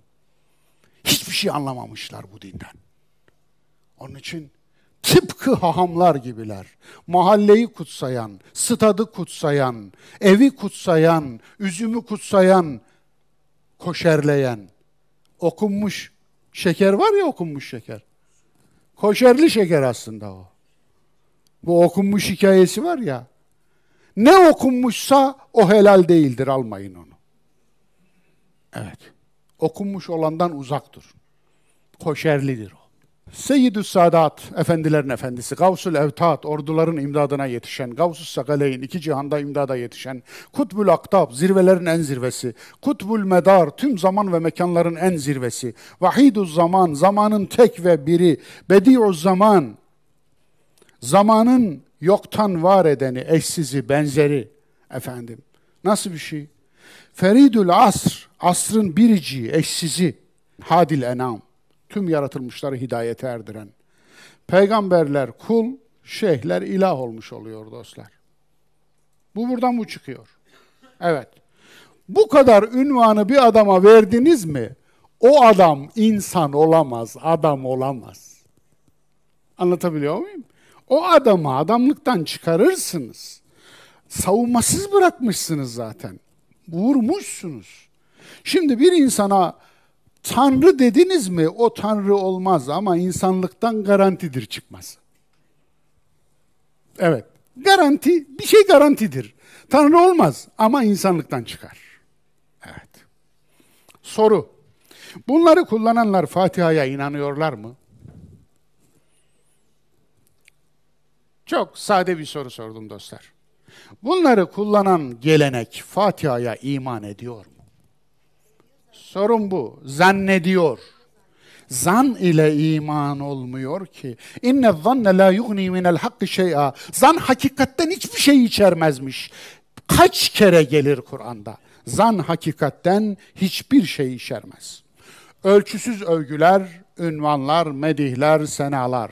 Hiçbir şey anlamamışlar bu dinden. Onun için tıpkı hahamlar gibiler. Mahalleyi kutsayan, stadı kutsayan, evi kutsayan, üzümü kutsayan, koşerleyen, okunmuş şeker var ya okunmuş şeker. Koşerli şeker aslında o. Bu okunmuş hikayesi var ya. Ne okunmuşsa o helal değildir almayın onu. Evet. Okunmuş olandan uzak dur. Koşerlidir o. Seyyidü Sadat, efendilerin efendisi, Gavsul Evtat, orduların imdadına yetişen, Gavsus Sakaleyn, iki cihanda imdada yetişen, Kutbul Aktab, zirvelerin en zirvesi, Kutbul Medar, tüm zaman ve mekanların en zirvesi, Vahiduz Zaman, zamanın tek ve biri, Bedi'uz Zaman, zamanın yoktan var edeni, eşsizi, benzeri, Efendim, nasıl bir şey? Feridül asr, asrın biriciği, eşsizi, hadil enam, tüm yaratılmışları hidayete erdiren. Peygamberler kul, şeyhler ilah olmuş oluyor dostlar. Bu buradan bu çıkıyor. Evet. Bu kadar ünvanı bir adama verdiniz mi? O adam insan olamaz, adam olamaz. Anlatabiliyor muyum? O adamı adamlıktan çıkarırsınız. Savunmasız bırakmışsınız zaten. Vurmuşsunuz. Şimdi bir insana Tanrı dediniz mi o Tanrı olmaz ama insanlıktan garantidir çıkmaz. Evet. Garanti, bir şey garantidir. Tanrı olmaz ama insanlıktan çıkar. Evet. Soru. Bunları kullananlar Fatiha'ya inanıyorlar mı? Çok sade bir soru sordum dostlar. Bunları kullanan gelenek Fatiha'ya iman ediyor mu? Sorun bu. Zannediyor. Zan ile iman olmuyor ki. İnne zanne la yugni minel hakkı şey'a. Zan hakikatten hiçbir şey içermezmiş. Kaç kere gelir Kur'an'da? Zan hakikatten hiçbir şey içermez. Ölçüsüz övgüler, ünvanlar, medihler, senalar.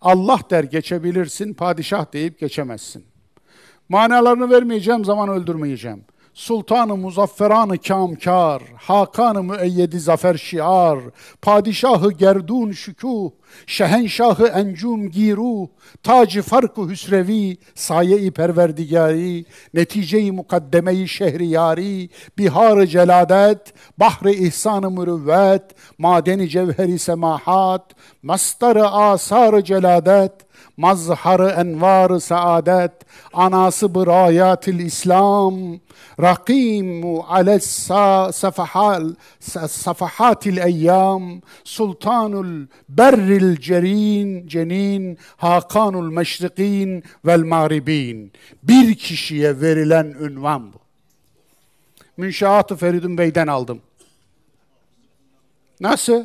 Allah der geçebilirsin, padişah deyip geçemezsin. Manalarını vermeyeceğim, zaman öldürmeyeceğim. Sultanı muzafferanı kamkar, Hakanı müeyyedi zafer şiar, Padişahı gerdun şükuh, Şehenşahı encum giru, Tacı farkı hüsrevi, Saye-i perverdigari, Netice-i mukaddemeyi şehriyari, Bihar-ı celadet, Bahri ihsan-ı mürüvvet, Madeni cevheri semahat, Mastar-ı asar-ı celadet, mazharı envar saadet, anası bırayatil İslam, rakimu ales safahal safahatil eyyam, sultanul berril cerin, cenin, hakanul meşrikin vel mağribin. Bir kişiye verilen ünvan bu. Münşaat-ı Feridun Bey'den aldım. Nasıl?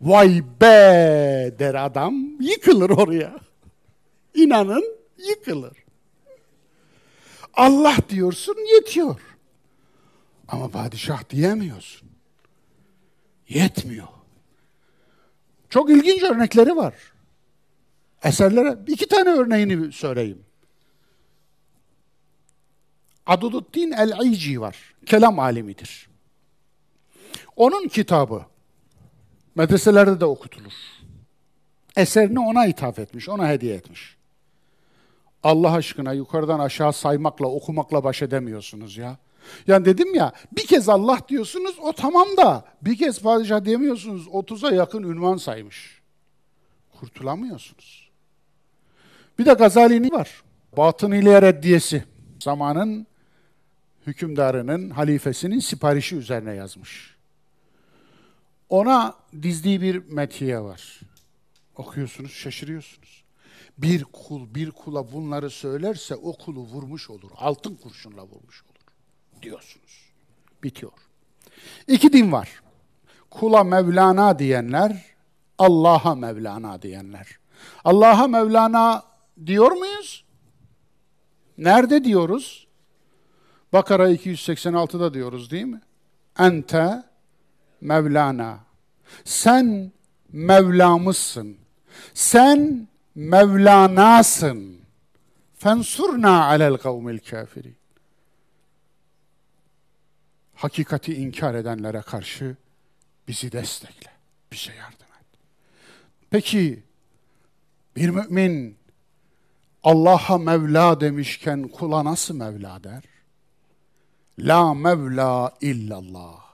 Vay be der adam, yıkılır oraya. İnanın yıkılır. Allah diyorsun yetiyor. Ama padişah diyemiyorsun. Yetmiyor. Çok ilginç örnekleri var. Eserlere iki tane örneğini söyleyeyim. Adududdin el-İci var. Kelam alimidir. Onun kitabı Medreselerde de okutulur. Eserini ona ithaf etmiş, ona hediye etmiş. Allah aşkına yukarıdan aşağı saymakla, okumakla baş edemiyorsunuz ya. Yani dedim ya, bir kez Allah diyorsunuz, o tamam da bir kez padişah demiyorsunuz, 30'a yakın ünvan saymış. Kurtulamıyorsunuz. Bir de Gazali'nin var. Batın ile reddiyesi. Zamanın hükümdarının, halifesinin siparişi üzerine yazmış. Ona dizdiği bir metiye var. Okuyorsunuz, şaşırıyorsunuz. Bir kul bir kula bunları söylerse o kulu vurmuş olur. Altın kurşunla vurmuş olur diyorsunuz. Bitiyor. İki din var. Kula Mevlana diyenler, Allah'a Mevlana diyenler. Allah'a Mevlana diyor muyuz? Nerede diyoruz? Bakara 286'da diyoruz değil mi? Ente Mevlana. Sen Mevlamızsın. Sen Mevlanasın. Fensurna alel kavmil kafirin. Hakikati inkar edenlere karşı bizi destekle, bize yardım et. Peki bir mümin Allah'a Mevla demişken kula nasıl Mevla der? La Mevla illallah.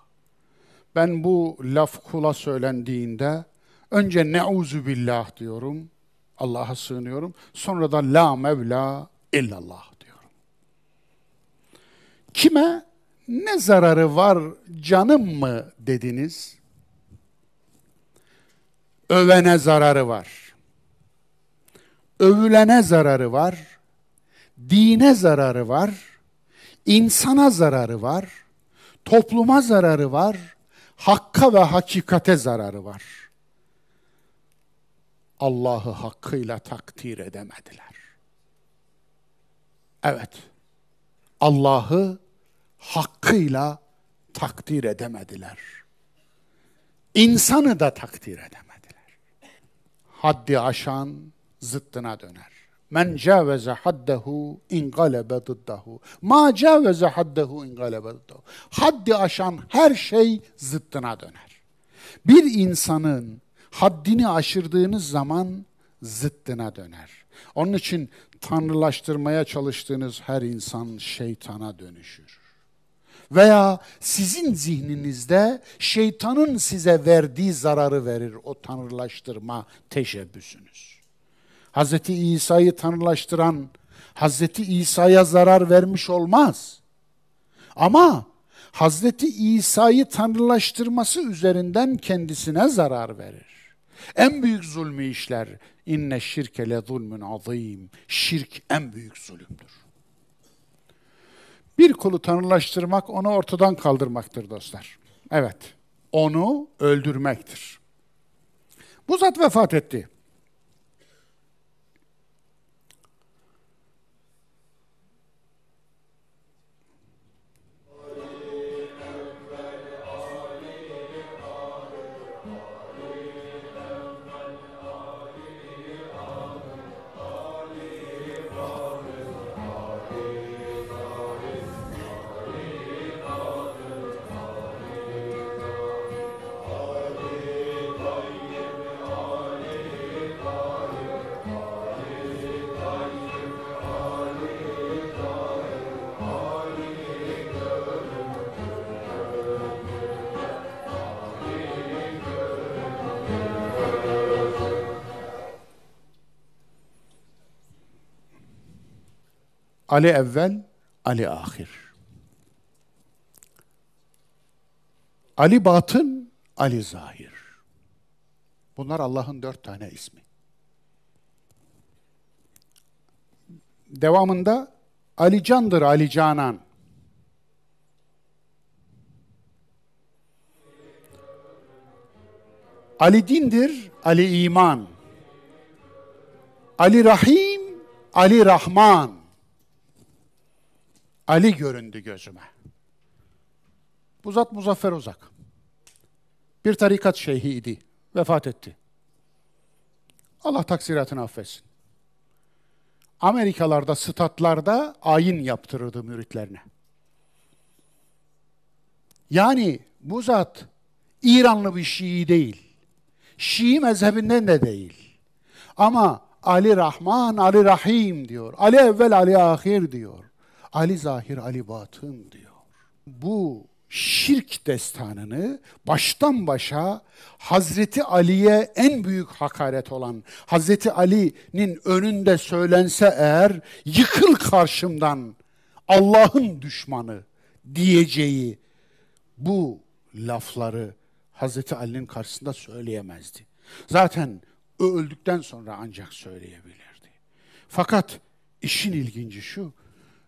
Ben bu laf kula söylendiğinde önce neuzu billah diyorum. Allah'a sığınıyorum. Sonra da la mevla illallah diyorum. Kime ne zararı var canım mı dediniz? Övene zararı var. Övülene zararı var. Dine zararı var. insana zararı var. Topluma zararı var hakka ve hakikate zararı var. Allah'ı hakkıyla takdir edemediler. Evet, Allah'ı hakkıyla takdir edemediler. İnsanı da takdir edemediler. Haddi aşan zıttına döner. Men caveze haddehu ingalebe dıddahu. Ma caveze haddehu ingalebe dıddahu. Haddi aşan her şey zıttına döner. Bir insanın haddini aşırdığınız zaman zıttına döner. Onun için tanrılaştırmaya çalıştığınız her insan şeytana dönüşür. Veya sizin zihninizde şeytanın size verdiği zararı verir o tanrılaştırma teşebbüsünüz. Hz. İsa'yı tanrılaştıran Hz. İsa'ya zarar vermiş olmaz. Ama Hz. İsa'yı tanrılaştırması üzerinden kendisine zarar verir. En büyük zulmü işler. İnne şirke le zulmün azim. Şirk en büyük zulümdür. Bir kulu tanrılaştırmak onu ortadan kaldırmaktır dostlar. Evet, onu öldürmektir. Bu zat vefat etti. Ali evvel, Ali ahir. Ali batın, Ali zahir. Bunlar Allah'ın dört tane ismi. Devamında Ali candır, Ali canan. Ali dindir, Ali iman. Ali Rahim, Ali Rahman. Ali göründü gözüme. Bu zat Muzaffer Uzak. Bir tarikat şeyhiydi. Vefat etti. Allah taksiratını affetsin. Amerikalarda, statlarda ayin yaptırırdı müritlerine. Yani bu zat İranlı bir Şii değil. Şii mezhebinden de değil. Ama Ali Rahman, Ali Rahim diyor. Ali evvel, Ali ahir diyor. Ali zahir, Ali batın diyor. Bu şirk destanını baştan başa Hazreti Ali'ye en büyük hakaret olan Hazreti Ali'nin önünde söylense eğer yıkıl karşımdan Allah'ın düşmanı diyeceği bu lafları Hazreti Ali'nin karşısında söyleyemezdi. Zaten öldükten sonra ancak söyleyebilirdi. Fakat işin ilginci şu,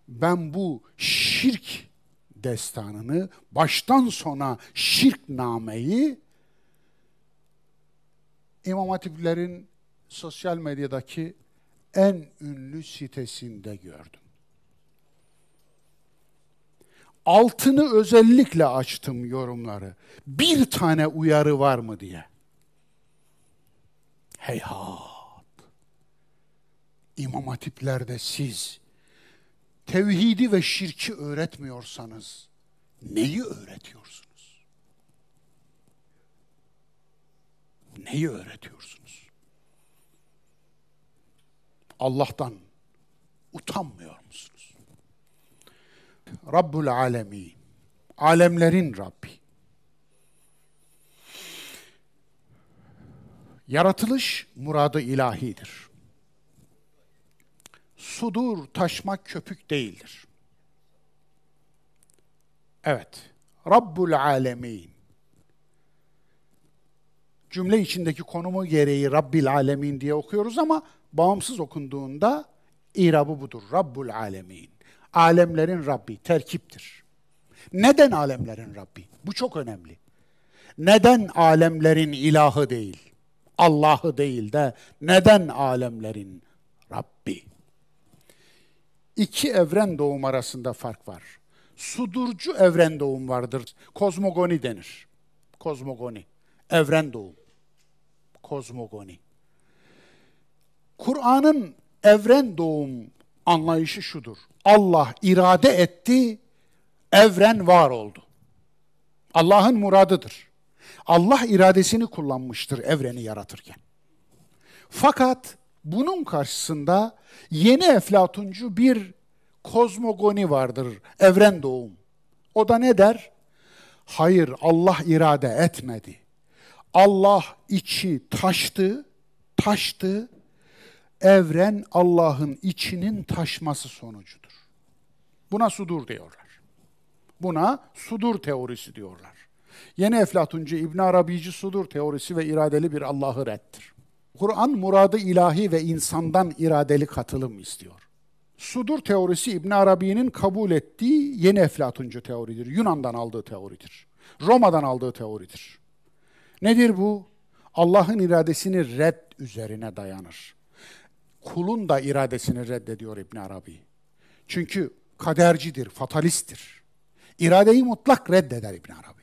ben bu şirk destanını, baştan sona şirk nameyi İmam Hatiplerin sosyal medyadaki en ünlü sitesinde gördüm. Altını özellikle açtım yorumları. Bir tane uyarı var mı diye. Heyhat. İmam Hatiplerde siz tevhidi ve şirki öğretmiyorsanız neyi öğretiyorsunuz? Neyi öğretiyorsunuz? Allah'tan utanmıyor musunuz? Rabbul alemi, alemlerin Rabbi. Yaratılış muradı ilahidir sudur taşmak köpük değildir. Evet. Rabbul alemin. Cümle içindeki konumu gereği Rabbil alemin diye okuyoruz ama bağımsız okunduğunda irabı budur. Rabbul alemin. Alemlerin Rabbi terkiptir. Neden alemlerin Rabbi? Bu çok önemli. Neden alemlerin ilahı değil? Allah'ı değil de neden alemlerin Rabbi? İki evren doğum arasında fark var. Sudurcu evren doğum vardır. Kozmogoni denir. Kozmogoni. Evren doğum. Kozmogoni. Kur'an'ın evren doğum anlayışı şudur. Allah irade etti, evren var oldu. Allah'ın muradıdır. Allah iradesini kullanmıştır evreni yaratırken. Fakat bunun karşısında yeni eflatuncu bir kozmogoni vardır, evren doğum. O da ne der? Hayır, Allah irade etmedi. Allah içi taştı, taştı. Evren Allah'ın içinin taşması sonucudur. Buna sudur diyorlar. Buna sudur teorisi diyorlar. Yeni Eflatuncu İbn Arabici sudur teorisi ve iradeli bir Allah'ı reddir. Kur'an muradı ilahi ve insandan iradeli katılım istiyor. Sudur teorisi İbn Arabi'nin kabul ettiği yeni Eflatuncu teoridir. Yunan'dan aldığı teoridir. Roma'dan aldığı teoridir. Nedir bu? Allah'ın iradesini red üzerine dayanır. Kulun da iradesini reddediyor İbn Arabi. Çünkü kadercidir, fatalisttir. İradeyi mutlak reddeder İbn Arabi.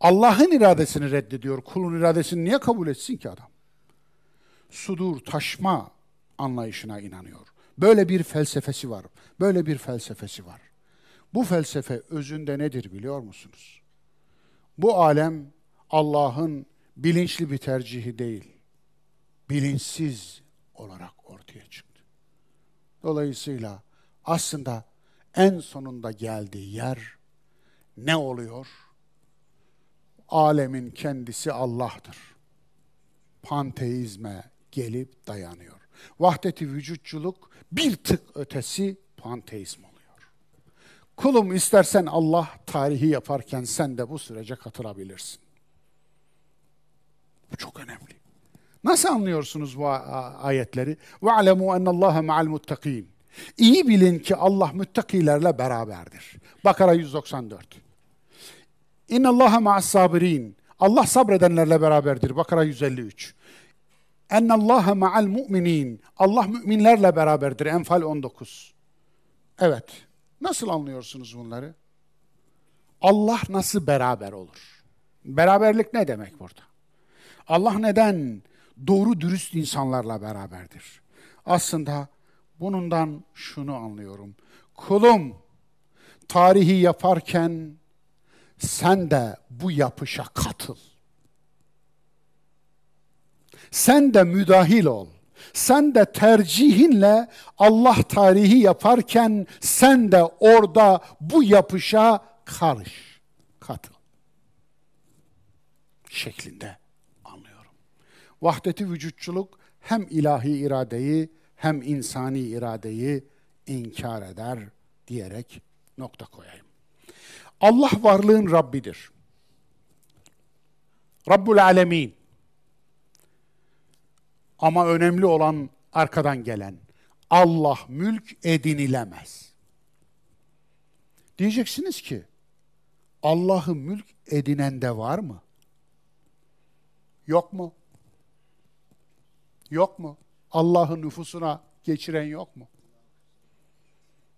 Allah'ın iradesini reddediyor. Kulun iradesini niye kabul etsin ki adam? Sudur, taşma anlayışına inanıyor. Böyle bir felsefesi var. Böyle bir felsefesi var. Bu felsefe özünde nedir biliyor musunuz? Bu alem Allah'ın bilinçli bir tercihi değil, bilinçsiz olarak ortaya çıktı. Dolayısıyla aslında en sonunda geldiği yer ne oluyor? Alemin kendisi Allah'tır. Panteizme gelip dayanıyor. Vahdeti vücutçuluk bir tık ötesi panteizm oluyor. Kulum istersen Allah tarihi yaparken sen de bu sürece katılabilirsin. Bu çok önemli. Nasıl anlıyorsunuz bu ayetleri? Ve alemu enallaha ma'al muttakin. İyi bilin ki Allah müttakilerle beraberdir. Bakara 194. İnna Allaha ma'as sabirin. Allah sabredenlerle beraberdir. Bakara 153. Enne Allaha ma'al mu'minin. Allah müminlerle beraberdir. Enfal 19. Evet. Nasıl anlıyorsunuz bunları? Allah nasıl beraber olur? Beraberlik ne demek burada? Allah neden doğru dürüst insanlarla beraberdir? Aslında bunundan şunu anlıyorum. Kulum tarihi yaparken sen de bu yapışa katıl. Sen de müdahil ol. Sen de tercihinle Allah tarihi yaparken sen de orada bu yapışa karış, katıl. Şeklinde anlıyorum. Vahdeti vücutçuluk hem ilahi iradeyi hem insani iradeyi inkar eder diyerek nokta koyayım. Allah varlığın Rabbidir. Rabbul Alemin. Ama önemli olan arkadan gelen Allah mülk edinilemez. Diyeceksiniz ki Allah'ı mülk edinen de var mı? Yok mu? Yok mu? Allah'ın nüfusuna geçiren yok mu?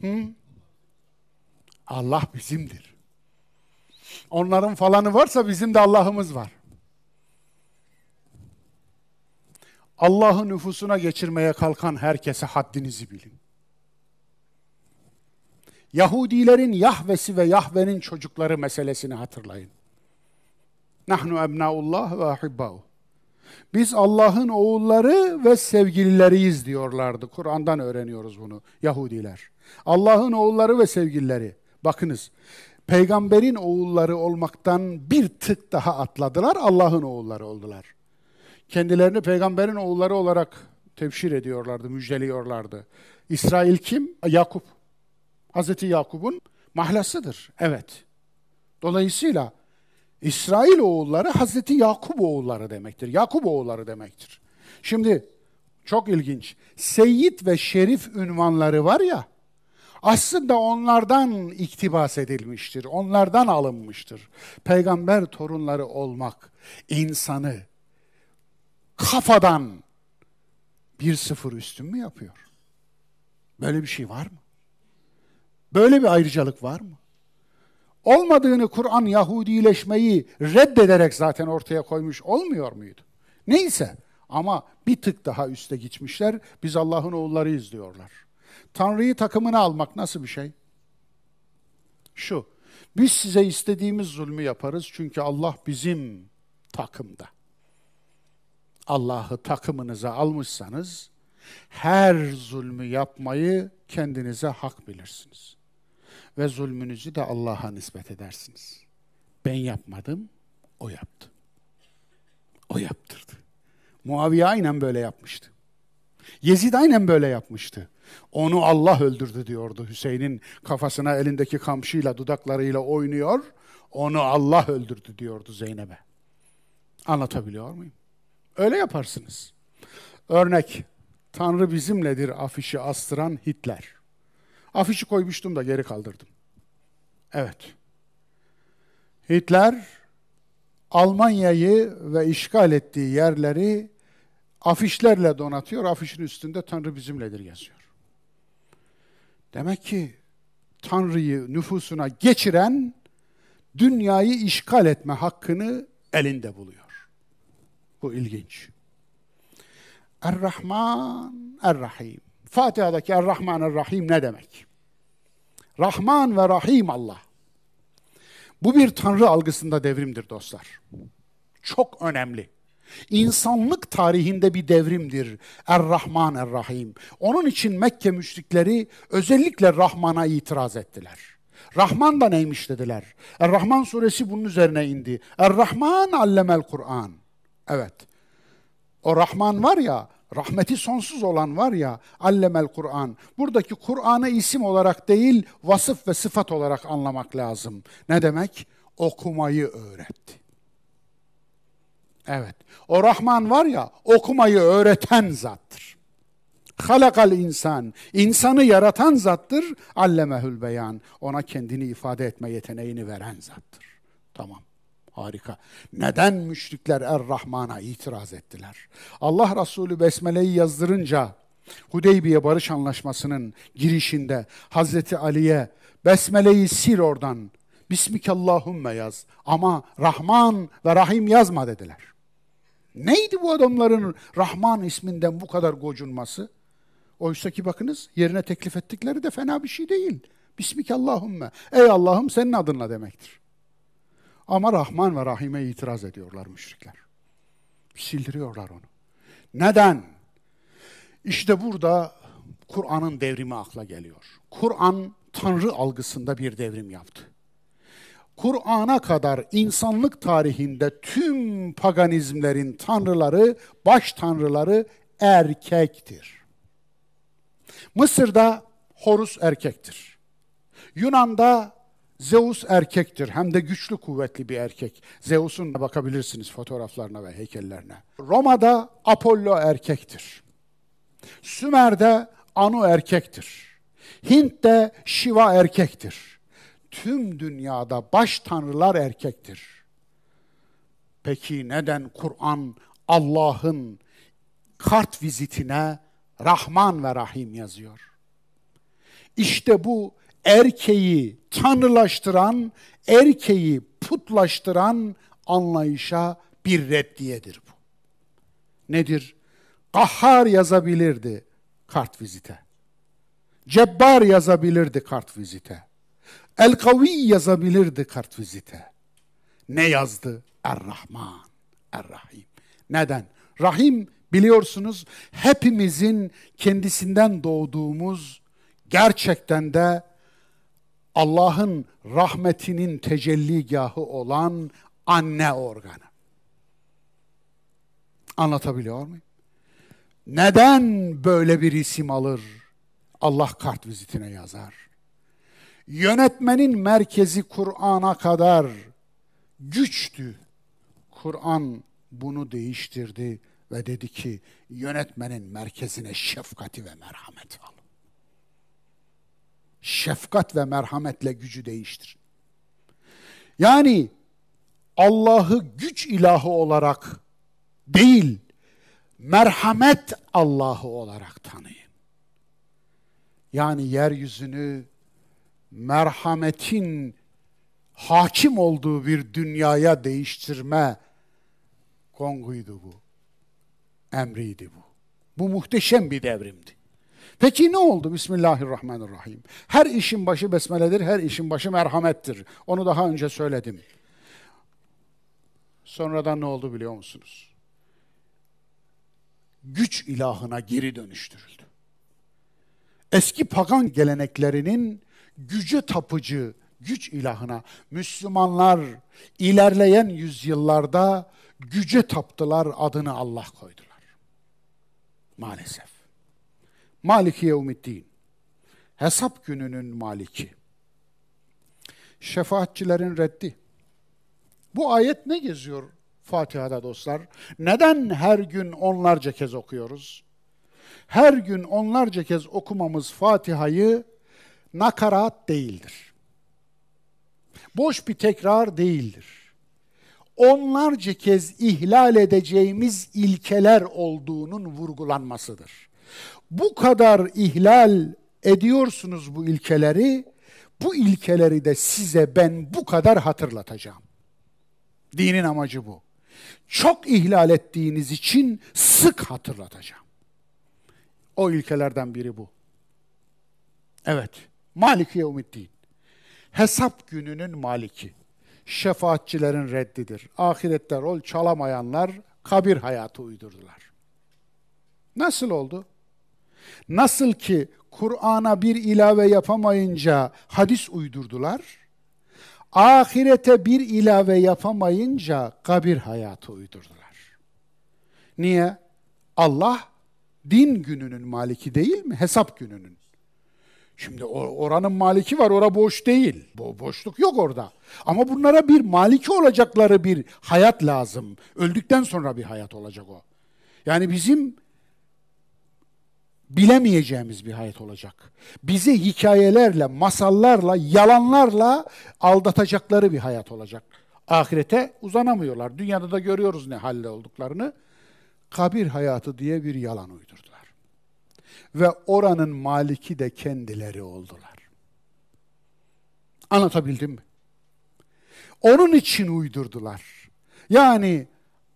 Hı? Allah bizimdir. Onların falanı varsa bizim de Allah'ımız var. Allah'ı nüfusuna geçirmeye kalkan herkese haddinizi bilin. Yahudilerin Yahvesi ve Yahve'nin çocukları meselesini hatırlayın. Nahnu ebnaullah ve ahibbâhu. Biz Allah'ın oğulları ve sevgilileriyiz diyorlardı. Kur'an'dan öğreniyoruz bunu Yahudiler. Allah'ın oğulları ve sevgilileri. Bakınız, peygamberin oğulları olmaktan bir tık daha atladılar, Allah'ın oğulları oldular kendilerini peygamberin oğulları olarak tevşir ediyorlardı, müjdeliyorlardı. İsrail kim? Yakup. Hazreti Yakup'un mahlasıdır. Evet. Dolayısıyla İsrail oğulları Hazreti Yakup oğulları demektir. Yakup oğulları demektir. Şimdi çok ilginç. Seyyid ve Şerif ünvanları var ya, aslında onlardan iktibas edilmiştir, onlardan alınmıştır. Peygamber torunları olmak insanı kafadan bir sıfır üstün mü yapıyor? Böyle bir şey var mı? Böyle bir ayrıcalık var mı? Olmadığını Kur'an Yahudileşmeyi reddederek zaten ortaya koymuş olmuyor muydu? Neyse ama bir tık daha üste gitmişler. Biz Allah'ın oğullarıyız diyorlar. Tanrı'yı takımına almak nasıl bir şey? Şu, biz size istediğimiz zulmü yaparız çünkü Allah bizim takımda. Allah'ı takımınıza almışsanız her zulmü yapmayı kendinize hak bilirsiniz. Ve zulmünüzü de Allah'a nispet edersiniz. Ben yapmadım, o yaptı. O yaptırdı. Muaviye aynen böyle yapmıştı. Yezid aynen böyle yapmıştı. Onu Allah öldürdü diyordu. Hüseyin'in kafasına elindeki kamçıyla, dudaklarıyla oynuyor. Onu Allah öldürdü diyordu Zeynep'e. Anlatabiliyor muyum? Öyle yaparsınız. Örnek, Tanrı bizimledir afişi astıran Hitler. Afişi koymuştum da geri kaldırdım. Evet. Hitler Almanya'yı ve işgal ettiği yerleri afişlerle donatıyor. Afişin üstünde Tanrı bizimledir yazıyor. Demek ki Tanrı'yı nüfusuna geçiren dünyayı işgal etme hakkını elinde buluyor. Bu ilginç. Er-Rahman, Er-Rahim. Fatiha'daki Er-Rahman, Er-Rahim ne demek? Rahman ve Rahim Allah. Bu bir tanrı algısında devrimdir dostlar. Çok önemli. İnsanlık tarihinde bir devrimdir. Er-Rahman Er-Rahim. Onun için Mekke müşrikleri özellikle Rahman'a itiraz ettiler. Rahman da neymiş dediler. Er-Rahman suresi bunun üzerine indi. Er-Rahman allemel Kur'an. Evet. O Rahman var ya, rahmeti sonsuz olan var ya, allemel Kur'an. Buradaki Kur'an'ı isim olarak değil, vasıf ve sıfat olarak anlamak lazım. Ne demek? Okumayı öğretti. Evet. O Rahman var ya, okumayı öğreten zattır. Halakal insan, insanı yaratan zattır. Allemehül beyan, ona kendini ifade etme yeteneğini veren zattır. Tamam. Harika. Neden müşrikler Er-Rahman'a itiraz ettiler? Allah Resulü Besmele'yi yazdırınca Hudeybiye Barış Anlaşması'nın girişinde Hazreti Ali'ye Besmele'yi sil oradan, Bismikallahümme yaz ama Rahman ve Rahim yazma dediler. Neydi bu adamların Rahman isminden bu kadar gocunması? Oysa ki bakınız yerine teklif ettikleri de fena bir şey değil. Bismikallahümme. Ey Allah'ım senin adınla demektir. Ama Rahman ve Rahim'e itiraz ediyorlar müşrikler. Sildiriyorlar onu. Neden? İşte burada Kur'an'ın devrimi akla geliyor. Kur'an Tanrı algısında bir devrim yaptı. Kur'an'a kadar insanlık tarihinde tüm paganizmlerin tanrıları, baş tanrıları erkektir. Mısır'da Horus erkektir. Yunan'da Zeus erkektir hem de güçlü kuvvetli bir erkek. Zeus'un bakabilirsiniz fotoğraflarına ve heykellerine. Roma'da Apollo erkektir. Sümer'de Anu erkektir. Hint'te Shiva erkektir. Tüm dünyada baş tanrılar erkektir. Peki neden Kur'an Allah'ın kart vizitine Rahman ve Rahim yazıyor? İşte bu erkeği tanrılaştıran, erkeği putlaştıran anlayışa bir reddiyedir bu. Nedir? Kahhar yazabilirdi kart vizite. Cebbar yazabilirdi kart vizite. El-Kavi yazabilirdi kart vizite. Ne yazdı? Er-Rahman, Er-Rahim. Neden? Rahim biliyorsunuz hepimizin kendisinden doğduğumuz gerçekten de Allah'ın rahmetinin tecelligahı olan anne organı. Anlatabiliyor muyum? Neden böyle bir isim alır? Allah kart vizitine yazar. Yönetmenin merkezi Kur'an'a kadar güçtü. Kur'an bunu değiştirdi ve dedi ki yönetmenin merkezine şefkati ve merhameti al şefkat ve merhametle gücü değiştir. Yani Allah'ı güç ilahı olarak değil, merhamet Allah'ı olarak tanıyın. Yani yeryüzünü merhametin hakim olduğu bir dünyaya değiştirme konguydu bu. Emriydi bu. Bu muhteşem bir devrimdi. Peki ne oldu? Bismillahirrahmanirrahim. Her işin başı besmeledir, her işin başı merhamettir. Onu daha önce söyledim. Sonradan ne oldu biliyor musunuz? Güç ilahına geri dönüştürüldü. Eski pagan geleneklerinin güce tapıcı güç ilahına Müslümanlar ilerleyen yüzyıllarda güce taptılar adını Allah koydular. Maalesef. Maliki yevmiddin. Hesap gününün maliki. Şefaatçilerin reddi. Bu ayet ne geziyor Fatiha'da dostlar? Neden her gün onlarca kez okuyoruz? Her gün onlarca kez okumamız Fatiha'yı nakarat değildir. Boş bir tekrar değildir. Onlarca kez ihlal edeceğimiz ilkeler olduğunun vurgulanmasıdır. Bu kadar ihlal ediyorsunuz bu ilkeleri, bu ilkeleri de size ben bu kadar hatırlatacağım. Dinin amacı bu. Çok ihlal ettiğiniz için sık hatırlatacağım. O ilkelerden biri bu. Evet. Maliki Yevmiddin. Hesap gününün maliki. Şefaatçilerin reddidir. Ahirette rol çalamayanlar kabir hayatı uydurdular. Nasıl oldu? Nasıl ki Kur'an'a bir ilave yapamayınca hadis uydurdular, ahirete bir ilave yapamayınca kabir hayatı uydurdular. Niye? Allah din gününün maliki değil mi? Hesap gününün. Şimdi oranın maliki var, ora boş değil. Bo boşluk yok orada. Ama bunlara bir maliki olacakları bir hayat lazım. Öldükten sonra bir hayat olacak o. Yani bizim bilemeyeceğimiz bir hayat olacak. Bizi hikayelerle, masallarla, yalanlarla aldatacakları bir hayat olacak. Ahirete uzanamıyorlar. Dünyada da görüyoruz ne halde olduklarını. Kabir hayatı diye bir yalan uydurdular. Ve oranın maliki de kendileri oldular. Anlatabildim mi? Onun için uydurdular. Yani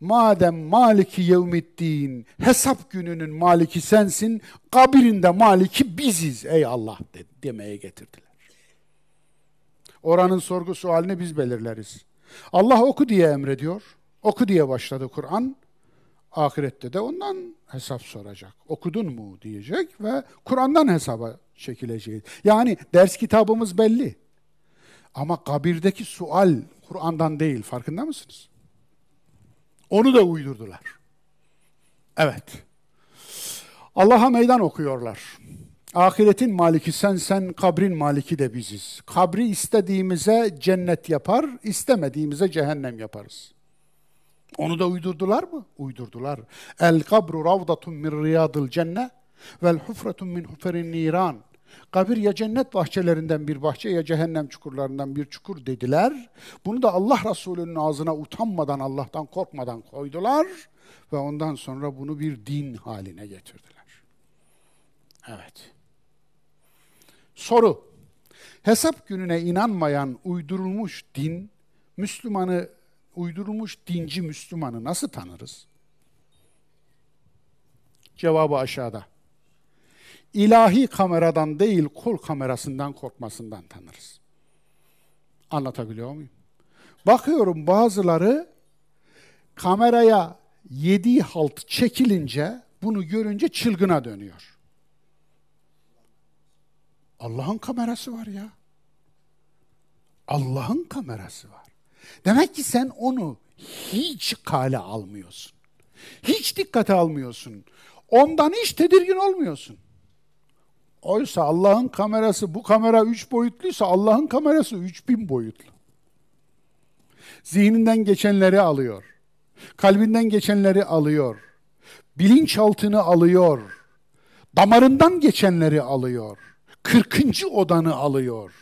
madem maliki yevmiddin, hesap gününün maliki sensin, kabirinde maliki biziz ey Allah de, demeye getirdiler. Oranın sorgu sualini biz belirleriz. Allah oku diye emrediyor. Oku diye başladı Kur'an. Ahirette de ondan hesap soracak. Okudun mu diyecek ve Kur'an'dan hesaba çekileceğiz. Yani ders kitabımız belli. Ama kabirdeki sual Kur'an'dan değil. Farkında mısınız? Onu da uydurdular. Evet. Allah'a meydan okuyorlar. Ahiretin maliki sen, sen kabrin maliki de biziz. Kabri istediğimize cennet yapar, istemediğimize cehennem yaparız. Onu da uydurdular mı? Uydurdular. El kabru ravdatun min riyadil cenne vel hufretun min huferin niran. Kabir ya cennet bahçelerinden bir bahçe ya cehennem çukurlarından bir çukur dediler. Bunu da Allah Resulü'nün ağzına utanmadan, Allah'tan korkmadan koydular ve ondan sonra bunu bir din haline getirdiler. Evet. Soru. Hesap gününe inanmayan uydurulmuş din, Müslümanı, uydurulmuş dinci Müslümanı nasıl tanırız? Cevabı aşağıda ilahi kameradan değil kul kamerasından korkmasından tanırız. Anlatabiliyor muyum? Bakıyorum bazıları kameraya yediği halt çekilince bunu görünce çılgına dönüyor. Allah'ın kamerası var ya. Allah'ın kamerası var. Demek ki sen onu hiç kale almıyorsun. Hiç dikkate almıyorsun. Ondan hiç tedirgin olmuyorsun. Oysa Allah'ın kamerası, bu kamera üç boyutluysa Allah'ın kamerası üç bin boyutlu. Zihninden geçenleri alıyor. Kalbinden geçenleri alıyor. Bilinçaltını alıyor. Damarından geçenleri alıyor. Kırkıncı odanı alıyor.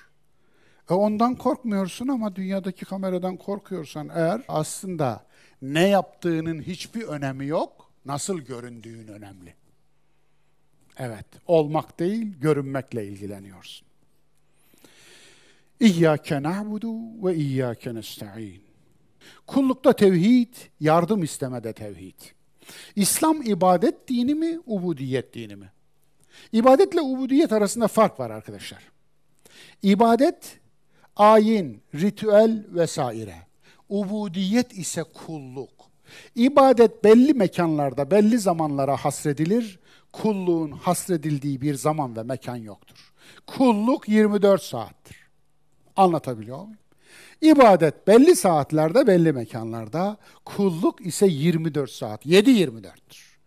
E ondan korkmuyorsun ama dünyadaki kameradan korkuyorsan eğer aslında ne yaptığının hiçbir önemi yok, nasıl göründüğün önemli. Evet, olmak değil, görünmekle ilgileniyorsun. İyyâke na'budu ve iyyâke nesta'in. Kullukta tevhid, yardım istemede tevhid. İslam ibadet dini mi, ubudiyet dini mi? İbadetle ubudiyet arasında fark var arkadaşlar. İbadet, ayin, ritüel vesaire. Ubudiyet ise kulluk. İbadet belli mekanlarda, belli zamanlara hasredilir. Kulluğun hasredildiği bir zaman ve mekan yoktur. Kulluk 24 saattir. Anlatabiliyor muyum? İbadet belli saatlerde, belli mekanlarda, kulluk ise 24 saat, 7-24'tür.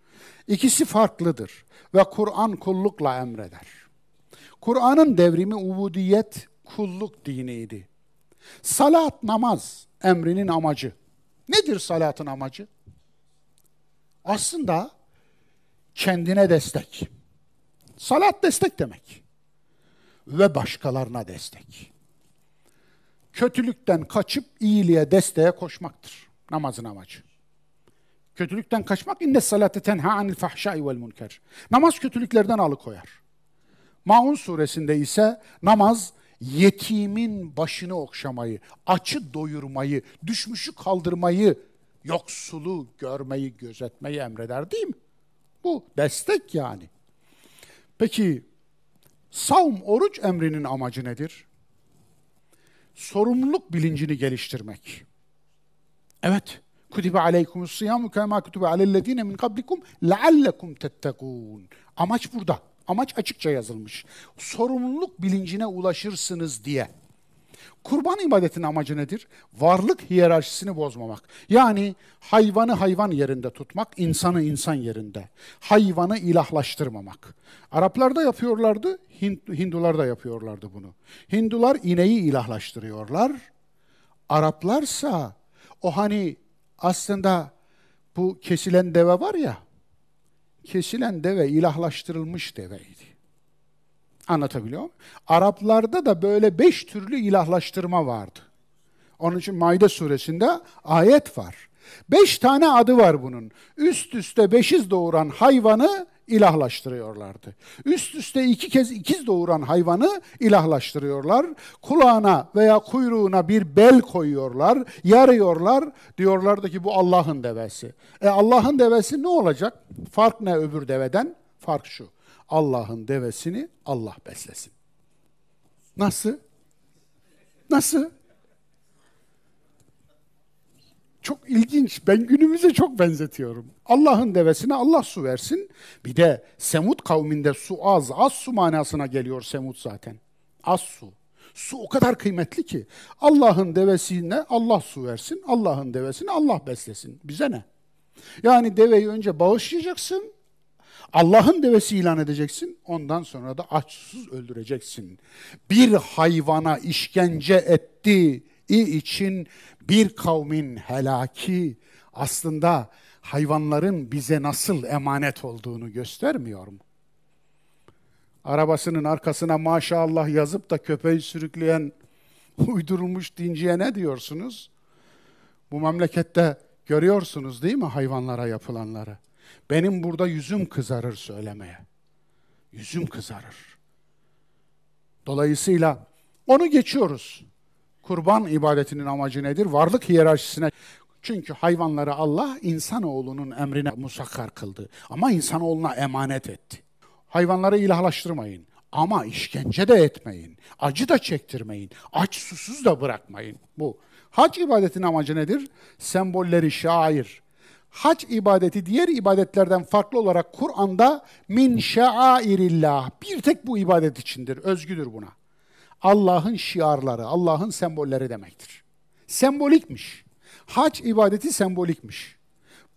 İkisi farklıdır ve Kur'an kullukla emreder. Kur'an'ın devrimi ubudiyet, kulluk diniydi. Salat, namaz emrinin amacı. Nedir salatın amacı? Aslında kendine destek. Salat destek demek. Ve başkalarına destek. Kötülükten kaçıp iyiliğe, desteğe koşmaktır namazın amacı. Kötülükten kaçmak inne salate tenha anil fahşai vel münker. Namaz kötülüklerden alıkoyar. Maun suresinde ise namaz yetimin başını okşamayı, açı doyurmayı, düşmüşü kaldırmayı, yoksulu görmeyi, gözetmeyi emreder değil mi? Bu destek yani. Peki savm, oruç emrinin amacı nedir? Sorumluluk bilincini geliştirmek. Evet, kutibe aleykumus siyamu kema kutibe alellezine min kablikum leallekum tettekûn. Amaç burada. Amaç açıkça yazılmış. Sorumluluk bilincine ulaşırsınız diye. Kurban ibadetinin amacı nedir? Varlık hiyerarşisini bozmamak. Yani hayvanı hayvan yerinde tutmak, insanı insan yerinde. Hayvanı ilahlaştırmamak. Araplar da yapıyorlardı, Hindular da yapıyorlardı bunu. Hindular ineği ilahlaştırıyorlar. Araplarsa o hani aslında bu kesilen deve var ya, kesilen deve ilahlaştırılmış deveydi. Anlatabiliyor muyum? Araplarda da böyle beş türlü ilahlaştırma vardı. Onun için Maide suresinde ayet var. Beş tane adı var bunun. Üst üste beşiz doğuran hayvanı ilahlaştırıyorlardı. Üst üste iki kez ikiz doğuran hayvanı ilahlaştırıyorlar. Kulağına veya kuyruğuna bir bel koyuyorlar, yarıyorlar. Diyorlardı ki bu Allah'ın devesi. E Allah'ın devesi ne olacak? Fark ne öbür deveden? Fark şu. Allah'ın devesini Allah beslesin. Nasıl? Nasıl? Çok ilginç. Ben günümüze çok benzetiyorum. Allah'ın devesine Allah su versin. Bir de Semut kavminde su az, az su manasına geliyor Semut zaten. Az su. Su o kadar kıymetli ki. Allah'ın devesine Allah su versin, Allah'ın devesine Allah beslesin. Bize ne? Yani deveyi önce bağışlayacaksın, Allah'ın devesi ilan edeceksin, ondan sonra da açsız öldüreceksin. Bir hayvana işkence ettiği için bir kavmin helaki aslında hayvanların bize nasıl emanet olduğunu göstermiyor mu? Arabasının arkasına maşallah yazıp da köpeği sürükleyen uydurulmuş dinciye ne diyorsunuz? Bu memlekette görüyorsunuz değil mi hayvanlara yapılanları? Benim burada yüzüm kızarır söylemeye. Yüzüm kızarır. Dolayısıyla onu geçiyoruz. Kurban ibadetinin amacı nedir? Varlık hiyerarşisine. Çünkü hayvanları Allah insanoğlunun emrine musakkar kıldı. Ama insanoğluna emanet etti. Hayvanları ilahlaştırmayın. Ama işkence de etmeyin. Acı da çektirmeyin. Aç susuz da bırakmayın. Bu. Hac ibadetinin amacı nedir? Sembolleri şair, hac ibadeti diğer ibadetlerden farklı olarak Kur'an'da min şairillah bir tek bu ibadet içindir, özgüdür buna. Allah'ın şiarları, Allah'ın sembolleri demektir. Sembolikmiş. Hac ibadeti sembolikmiş.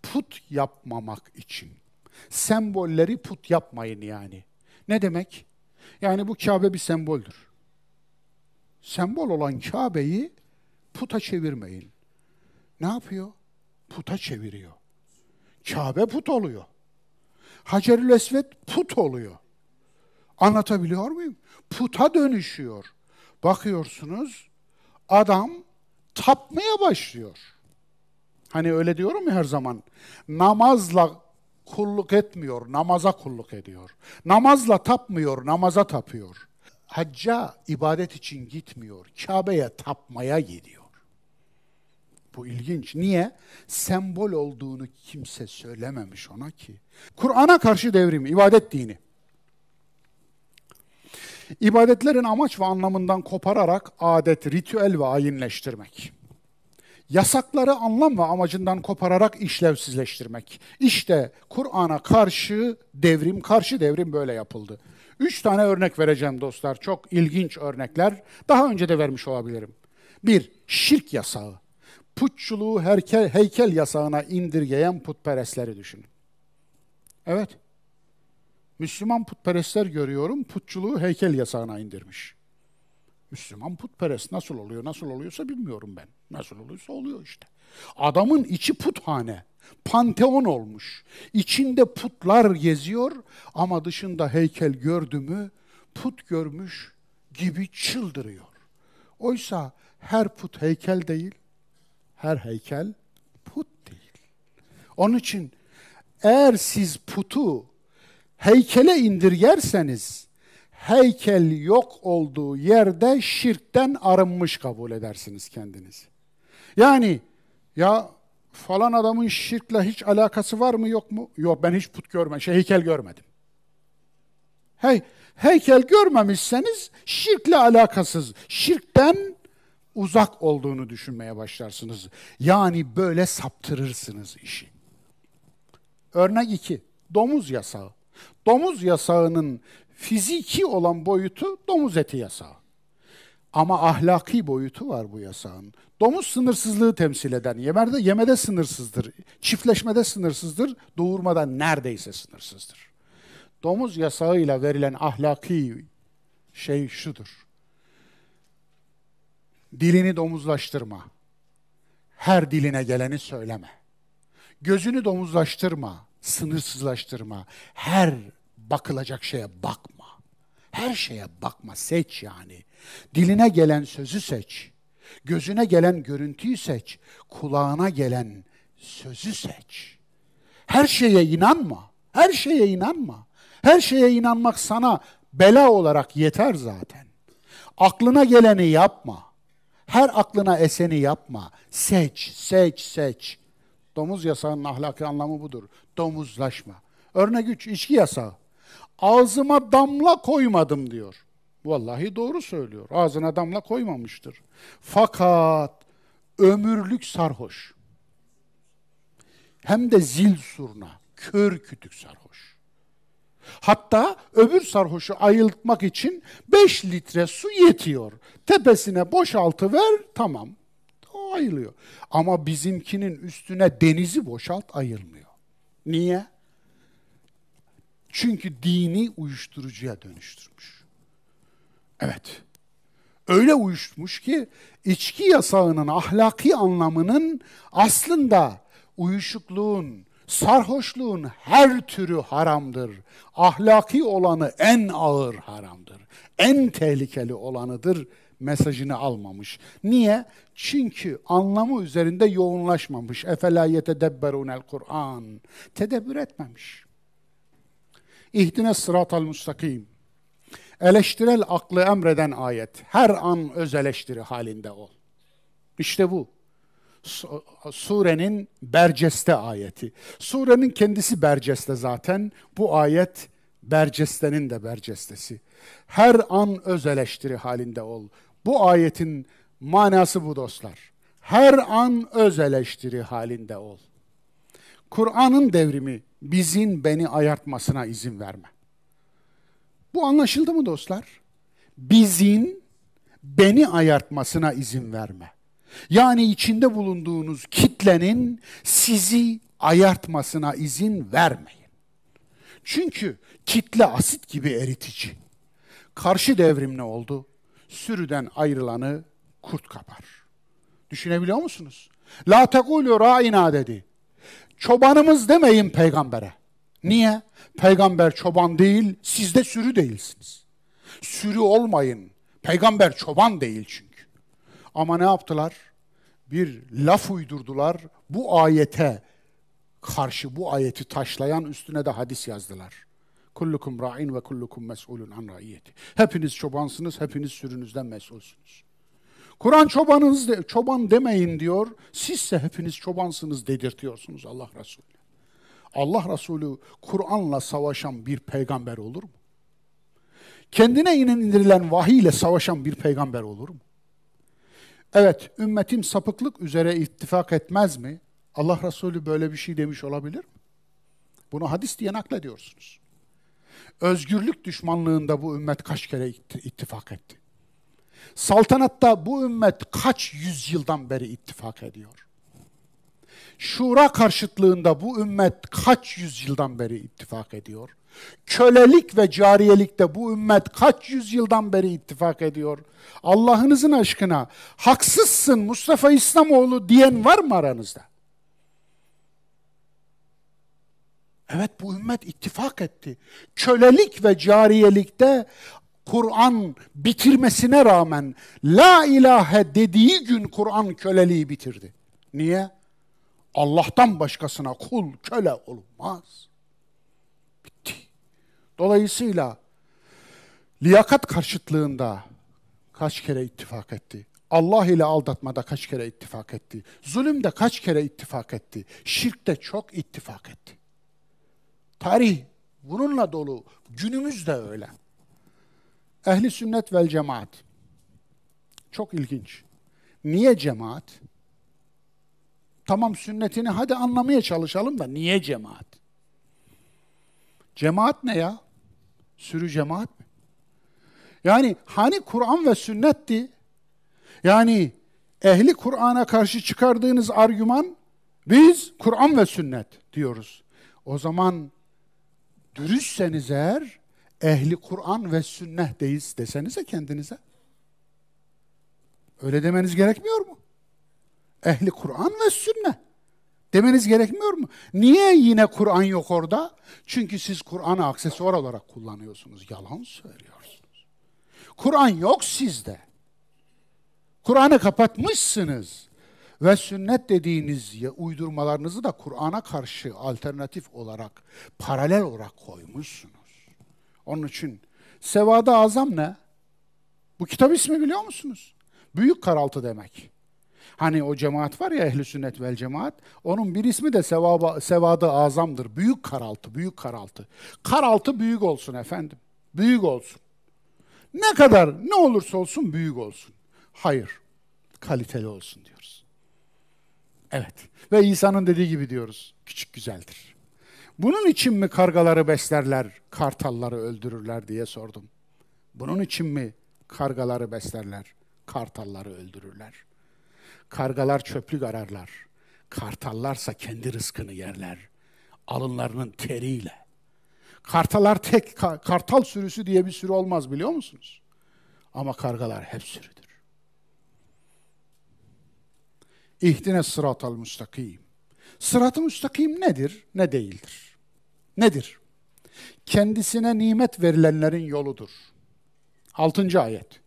Put yapmamak için. Sembolleri put yapmayın yani. Ne demek? Yani bu Kabe bir semboldür. Sembol olan Kabe'yi puta çevirmeyin. Ne yapıyor? Puta çeviriyor. Kabe put oluyor. Hacerül Esved put oluyor. Anlatabiliyor muyum? Puta dönüşüyor. Bakıyorsunuz adam tapmaya başlıyor. Hani öyle diyorum ya her zaman. Namazla kulluk etmiyor, namaza kulluk ediyor. Namazla tapmıyor, namaza tapıyor. hacca ibadet için gitmiyor. Kabe'ye tapmaya gidiyor. Bu ilginç. Niye? Sembol olduğunu kimse söylememiş ona ki. Kur'an'a karşı devrim, ibadet dini. İbadetlerin amaç ve anlamından kopararak adet, ritüel ve ayinleştirmek. Yasakları anlam ve amacından kopararak işlevsizleştirmek. İşte Kur'an'a karşı devrim, karşı devrim böyle yapıldı. Üç tane örnek vereceğim dostlar. Çok ilginç örnekler. Daha önce de vermiş olabilirim. Bir, şirk yasağı. Putçuluğu heykel, heykel yasağına indirgeyen putperestleri düşünün. Evet. Müslüman putperestler görüyorum, putçuluğu heykel yasağına indirmiş. Müslüman putperest nasıl oluyor, nasıl oluyorsa bilmiyorum ben. Nasıl oluyorsa oluyor işte. Adamın içi puthane, panteon olmuş. İçinde putlar geziyor ama dışında heykel gördü mü put görmüş gibi çıldırıyor. Oysa her put heykel değil, her heykel put değil. Onun için eğer siz putu heykele indirgerseniz heykel yok olduğu yerde şirkten arınmış kabul edersiniz kendinizi. Yani ya falan adamın şirkle hiç alakası var mı yok mu? Yok ben hiç put görmedim, şey heykel görmedim. Hey, heykel görmemişseniz şirkle alakasız, şirkten uzak olduğunu düşünmeye başlarsınız. Yani böyle saptırırsınız işi. Örnek 2. Domuz yasağı. Domuz yasağının fiziki olan boyutu domuz eti yasağı. Ama ahlaki boyutu var bu yasağın. Domuz sınırsızlığı temsil eden, yemede, yemede sınırsızdır, çiftleşmede sınırsızdır, doğurmada neredeyse sınırsızdır. Domuz yasağıyla verilen ahlaki şey şudur. Dilini domuzlaştırma. Her diline geleni söyleme. Gözünü domuzlaştırma, sınırsızlaştırma. Her bakılacak şeye bakma. Her şeye bakma, seç yani. Diline gelen sözü seç. Gözüne gelen görüntüyü seç. Kulağına gelen sözü seç. Her şeye inanma. Her şeye inanma. Her şeye inanmak sana bela olarak yeter zaten. Aklına geleni yapma. Her aklına eseni yapma. Seç, seç, seç. Domuz yasağının ahlaki anlamı budur. Domuzlaşma. Örnek 3, içki yasağı. Ağzıma damla koymadım diyor. Vallahi doğru söylüyor. Ağzına damla koymamıştır. Fakat ömürlük sarhoş. Hem de zil surna, kör kütük sarhoş. Hatta öbür sarhoşu ayıltmak için 5 litre su yetiyor. Tepesine boşaltı ver, tamam. O ayılıyor. Ama bizimkinin üstüne denizi boşalt ayılmıyor. Niye? Çünkü dini uyuşturucuya dönüştürmüş. Evet. Öyle uyuşmuş ki içki yasağının ahlaki anlamının aslında uyuşukluğun, sarhoşluğun her türü haramdır. Ahlaki olanı en ağır haramdır. En tehlikeli olanıdır mesajını almamış. Niye? Çünkü anlamı üzerinde yoğunlaşmamış. Efela yetedebberunel Kur'an. Tedebbür etmemiş. İhdine sıratal müstakim. Eleştirel aklı emreden ayet. Her an öz eleştiri halinde ol. İşte bu. Surenin berceste ayeti. Surenin kendisi berceste zaten. Bu ayet bercestenin de bercestesi. Her an öz eleştiri halinde ol. Bu ayetin manası bu dostlar. Her an öz eleştiri halinde ol. Kur'an'ın devrimi bizin beni ayartmasına izin verme. Bu anlaşıldı mı dostlar? Bizin beni ayartmasına izin verme. Yani içinde bulunduğunuz kitlenin sizi ayartmasına izin vermeyin. Çünkü kitle asit gibi eritici. Karşı devrim ne oldu? Sürüden ayrılanı kurt kapar. Düşünebiliyor musunuz? La tekulu ra'ina dedi. Çobanımız demeyin peygambere. Niye? Peygamber çoban değil, siz de sürü değilsiniz. Sürü olmayın. Peygamber çoban değil çünkü. Ama ne yaptılar? Bir laf uydurdular. Bu ayete karşı bu ayeti taşlayan üstüne de hadis yazdılar. Kullukum ra'in ve kullukum mes'ulun an raiyeti. Hepiniz çobansınız, hepiniz sürünüzden mesulsünüz. Kur'an çobanınız de, çoban demeyin diyor. Sizse hepiniz çobansınız dedirtiyorsunuz Allah Resulü. Allah Resulü Kur'an'la savaşan bir peygamber olur mu? Kendine indirilen vahiy ile savaşan bir peygamber olur mu? Evet, ümmetim sapıklık üzere ittifak etmez mi? Allah Resulü böyle bir şey demiş olabilir mi? Bunu hadis diye naklediyorsunuz. Özgürlük düşmanlığında bu ümmet kaç kere ittifak etti? Saltanatta bu ümmet kaç yüzyıldan beri ittifak ediyor? Şura karşıtlığında bu ümmet kaç yüzyıldan beri ittifak ediyor? Kölelik ve cariyelikte bu ümmet kaç yüzyıldan beri ittifak ediyor? Allah'ınızın aşkına haksızsın Mustafa İslamoğlu diyen var mı aranızda? Evet bu ümmet ittifak etti. Kölelik ve cariyelikte Kur'an bitirmesine rağmen la ilahe dediği gün Kur'an köleliği bitirdi. Niye? Allah'tan başkasına kul köle olmaz. Dolayısıyla liyakat karşıtlığında kaç kere ittifak etti? Allah ile aldatmada kaç kere ittifak etti? Zulümde kaç kere ittifak etti? Şirkte çok ittifak etti. Tarih bununla dolu. Günümüz de öyle. Ehli sünnet vel cemaat. Çok ilginç. Niye cemaat? Tamam sünnetini hadi anlamaya çalışalım da niye cemaat? Cemaat ne ya? Sürü cemaat mi? Yani hani Kur'an ve sünnetti? Yani ehli Kur'an'a karşı çıkardığınız argüman biz Kur'an ve sünnet diyoruz. O zaman dürüstseniz eğer ehli Kur'an ve sünnetteyiz desenize kendinize. Öyle demeniz gerekmiyor mu? Ehli Kur'an ve sünnet demeniz gerekmiyor mu? Niye yine Kur'an yok orada? Çünkü siz Kur'an'ı aksesuar olarak kullanıyorsunuz. Yalan söylüyorsunuz. Kur'an yok sizde. Kur'an'ı kapatmışsınız. Ve sünnet dediğiniz uydurmalarınızı da Kur'an'a karşı alternatif olarak, paralel olarak koymuşsunuz. Onun için Sevada Azam ne? Bu kitap ismi biliyor musunuz? Büyük karaltı demek. Hani o cemaat var ya ehli sünnet vel cemaat. Onun bir ismi de sevaba, sevadı azamdır. Büyük karaltı, büyük karaltı. Karaltı büyük olsun efendim. Büyük olsun. Ne kadar ne olursa olsun büyük olsun. Hayır. Kaliteli olsun diyoruz. Evet. Ve İsa'nın dediği gibi diyoruz. Küçük güzeldir. Bunun için mi kargaları beslerler, kartalları öldürürler diye sordum. Bunun için mi kargaları beslerler, kartalları öldürürler? Kargalar çöplük ararlar. Kartallarsa kendi rızkını yerler. Alınlarının teriyle. Kartalar tek, kartal sürüsü diye bir sürü olmaz biliyor musunuz? Ama kargalar hep sürüdür. İhdine sıratal müstakim. Sırat-ı müstakim nedir, ne değildir? Nedir? Kendisine nimet verilenlerin yoludur. Altıncı ayet.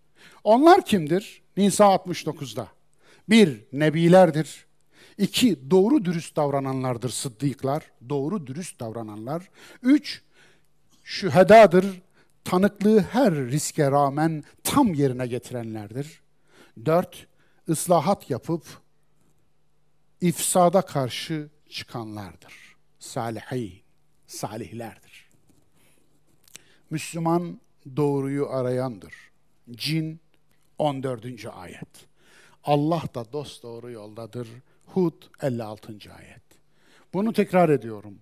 Onlar kimdir? Nisa 69'da. Bir, nebilerdir. İki, doğru dürüst davrananlardır sıddıklar. Doğru dürüst davrananlar. Üç, şühedadır. Tanıklığı her riske rağmen tam yerine getirenlerdir. Dört, ıslahat yapıp ifsada karşı çıkanlardır. Salihin, salihlerdir. Müslüman doğruyu arayandır. Cin 14. ayet. Allah da dost doğru yoldadır. Hud 56. ayet. Bunu tekrar ediyorum.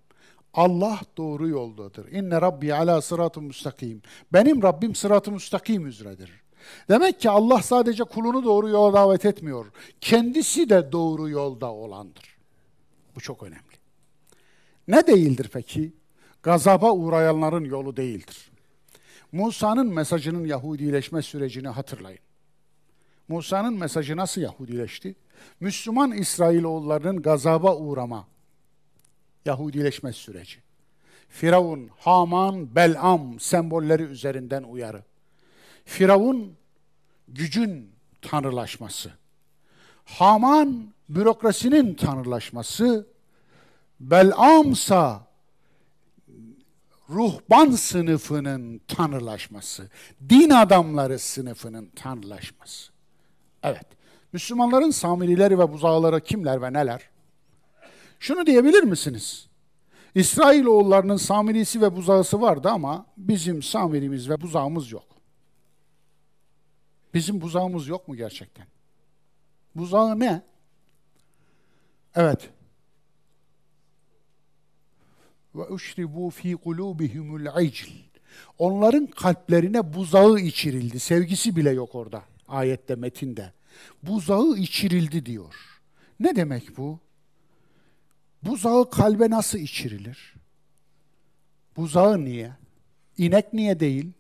Allah doğru yoldadır. İnne Rabbi ala sıratı müstakim. Benim Rabbim sıratı müstakim üzeredir. Demek ki Allah sadece kulunu doğru yola davet etmiyor. Kendisi de doğru yolda olandır. Bu çok önemli. Ne değildir peki? Gazaba uğrayanların yolu değildir. Musa'nın mesajının Yahudileşme sürecini hatırlayın. Musa'nın mesajı nasıl Yahudileşti? Müslüman İsrailoğullarının gazaba uğrama, Yahudileşme süreci. Firavun, Haman, Belam sembolleri üzerinden uyarı. Firavun gücün tanrılaşması. Haman bürokrasinin tanrılaşması. Belamsa ruhban sınıfının tanrılaşması, din adamları sınıfının tanrılaşması. Evet, Müslümanların Samirileri ve buzağları kimler ve neler? Şunu diyebilir misiniz? İsrailoğullarının Samirisi ve buzağısı vardı ama bizim Samirimiz ve buzağımız yok. Bizim buzağımız yok mu gerçekten? Buzağı ne? Evet. Ve uşribu fi kulubihimul icl. Onların kalplerine buzağı içirildi. Sevgisi bile yok orada ayette metinde. Buzağı içirildi diyor. Ne demek bu? Buzağı kalbe nasıl içirilir? Buzağı niye? İnek niye değil?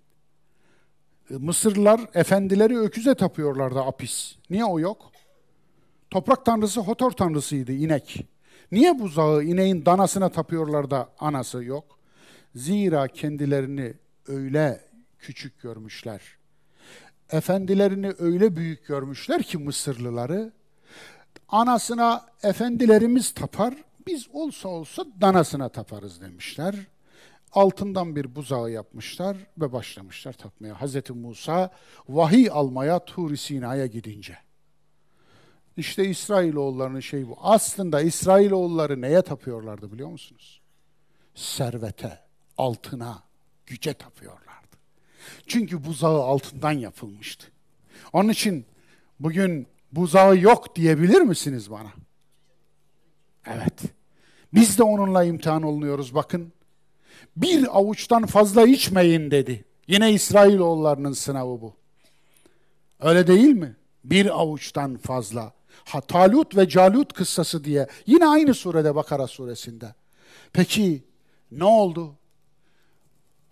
Mısırlılar efendileri öküze tapıyorlardı apis. Niye o yok? Toprak tanrısı Hotor tanrısıydı inek. Niye buzağı ineğin danasına tapıyorlar da anası yok? Zira kendilerini öyle küçük görmüşler. Efendilerini öyle büyük görmüşler ki Mısırlıları. Anasına efendilerimiz tapar, biz olsa olsa danasına taparız demişler. Altından bir buzağı yapmışlar ve başlamışlar tapmaya. Hz. Musa vahiy almaya Tur-i Sina'ya gidince. İşte İsrailoğullarının şey bu. Aslında İsrailoğulları neye tapıyorlardı biliyor musunuz? Servete, altına, güce tapıyorlardı. Çünkü buzağı altından yapılmıştı. Onun için bugün buzağı yok diyebilir misiniz bana? Evet. Biz de onunla imtihan olunuyoruz bakın. Bir avuçtan fazla içmeyin dedi. Yine İsrailoğullarının sınavı bu. Öyle değil mi? Bir avuçtan fazla. Ha, Talut ve Calut kıssası diye yine aynı surede Bakara suresinde. Peki ne oldu?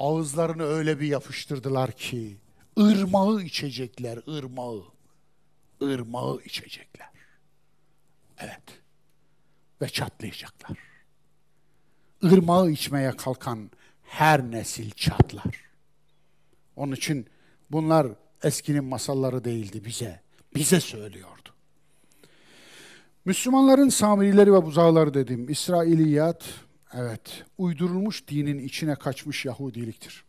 Ağızlarını öyle bir yapıştırdılar ki ırmağı içecekler, ırmağı. Irmağı içecekler. Evet. Ve çatlayacaklar. Irmağı içmeye kalkan her nesil çatlar. Onun için bunlar eskinin masalları değildi bize. Bize söylüyordu. Müslümanların Samirileri ve buzağları dedim. İsrailiyat, evet, uydurulmuş dinin içine kaçmış Yahudiliktir.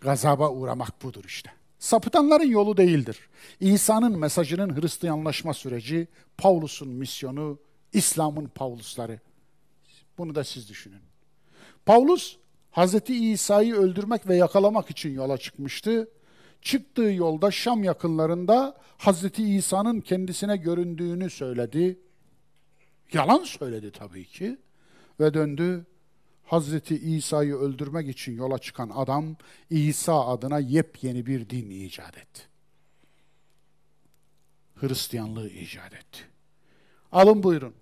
Gazaba uğramak budur işte. Sapıtanların yolu değildir. İsa'nın mesajının Hristiyanlaşma süreci, Paulus'un misyonu, İslam'ın Paulusları. Bunu da siz düşünün. Paulus, Hz. İsa'yı öldürmek ve yakalamak için yola çıkmıştı. Çıktığı yolda Şam yakınlarında Hazreti İsa'nın kendisine göründüğünü söyledi. Yalan söyledi tabii ki. Ve döndü. Hazreti İsa'yı öldürmek için yola çıkan adam İsa adına yepyeni bir din icat etti. Hristiyanlığı icat etti. Alın buyurun.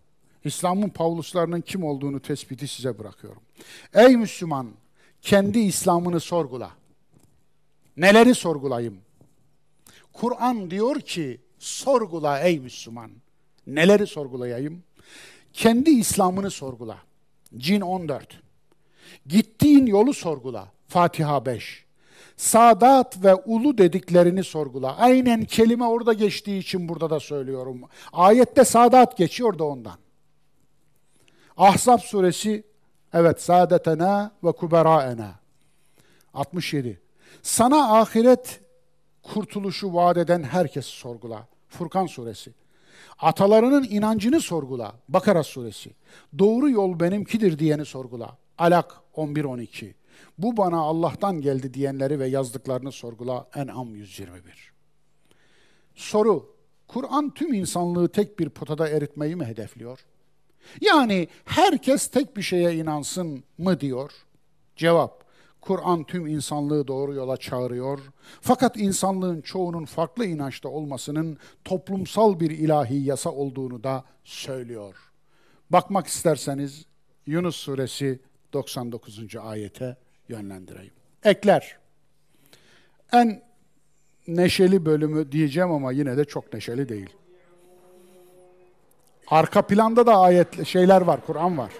İslam'ın Pavluslarının kim olduğunu tespiti size bırakıyorum. Ey Müslüman, kendi İslam'ını sorgula. Neleri sorgulayayım? Kur'an diyor ki sorgula ey Müslüman. Neleri sorgulayayım? Kendi İslam'ını sorgula. Cin 14. Gittiğin yolu sorgula. Fatiha 5. Sadat ve ulu dediklerini sorgula. Aynen kelime orada geçtiği için burada da söylüyorum. Ayette sadat geçiyor da ondan. Ahzab suresi evet saadetena ve kuberaena 67. Sana ahiret kurtuluşu vaat eden herkes sorgula. Furkan suresi. Atalarının inancını sorgula. Bakara suresi. Doğru yol benimkidir diyeni sorgula. Alak 11-12. Bu bana Allah'tan geldi diyenleri ve yazdıklarını sorgula. En'am 121. Soru. Kur'an tüm insanlığı tek bir potada eritmeyi mi hedefliyor? Yani herkes tek bir şeye inansın mı diyor? Cevap. Kur'an tüm insanlığı doğru yola çağırıyor. Fakat insanlığın çoğunun farklı inançta olmasının toplumsal bir ilahi yasa olduğunu da söylüyor. Bakmak isterseniz Yunus suresi 99. ayete yönlendireyim. Ekler. En neşeli bölümü diyeceğim ama yine de çok neşeli değil. Arka planda da ayet şeyler var, Kur'an var.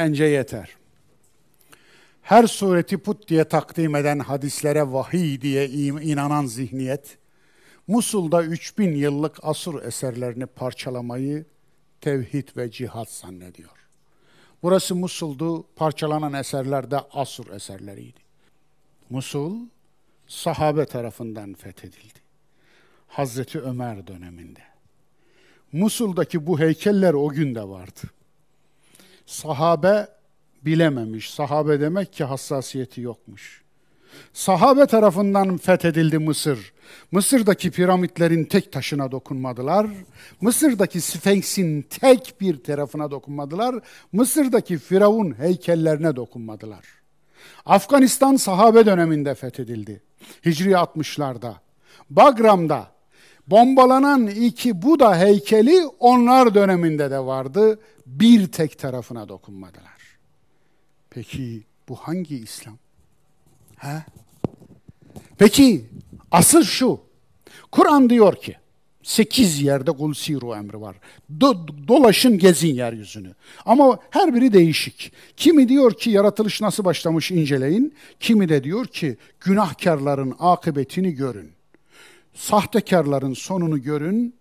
Bence yeter. Her sureti put diye takdim eden hadislere vahiy diye inanan zihniyet, Musul'da 3000 yıllık asur eserlerini parçalamayı tevhid ve cihat zannediyor. Burası Musul'du, parçalanan eserler de asur eserleriydi. Musul, sahabe tarafından fethedildi. Hazreti Ömer döneminde. Musul'daki bu heykeller o gün de vardı. Sahabe bilememiş. Sahabe demek ki hassasiyeti yokmuş. Sahabe tarafından fethedildi Mısır. Mısır'daki piramitlerin tek taşına dokunmadılar. Mısır'daki Sfenks'in tek bir tarafına dokunmadılar. Mısır'daki Firavun heykellerine dokunmadılar. Afganistan sahabe döneminde fethedildi. Hicri 60'larda. Bagram'da bombalanan iki Buda heykeli onlar döneminde de vardı. Bir tek tarafına dokunmadılar. Peki bu hangi İslam? Ha? Peki asıl şu. Kur'an diyor ki sekiz yerde kul siru emri var. Do, dolaşın gezin yeryüzünü. Ama her biri değişik. Kimi diyor ki yaratılış nasıl başlamış inceleyin. Kimi de diyor ki günahkarların akıbetini görün. Sahtekarların sonunu görün.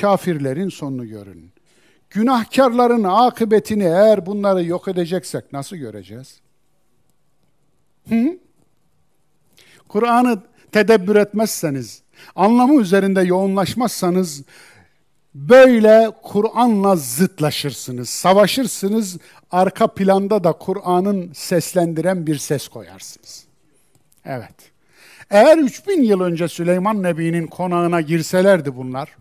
Kafirlerin sonunu görün. Günahkarların akıbetini eğer bunları yok edeceksek nasıl göreceğiz? Hı? Kur'an'ı tedebbür etmezseniz, anlamı üzerinde yoğunlaşmazsanız böyle Kur'an'la zıtlaşırsınız, savaşırsınız, arka planda da Kur'an'ın seslendiren bir ses koyarsınız. Evet. Eğer 3000 yıl önce Süleyman Nebi'nin konağına girselerdi bunlar,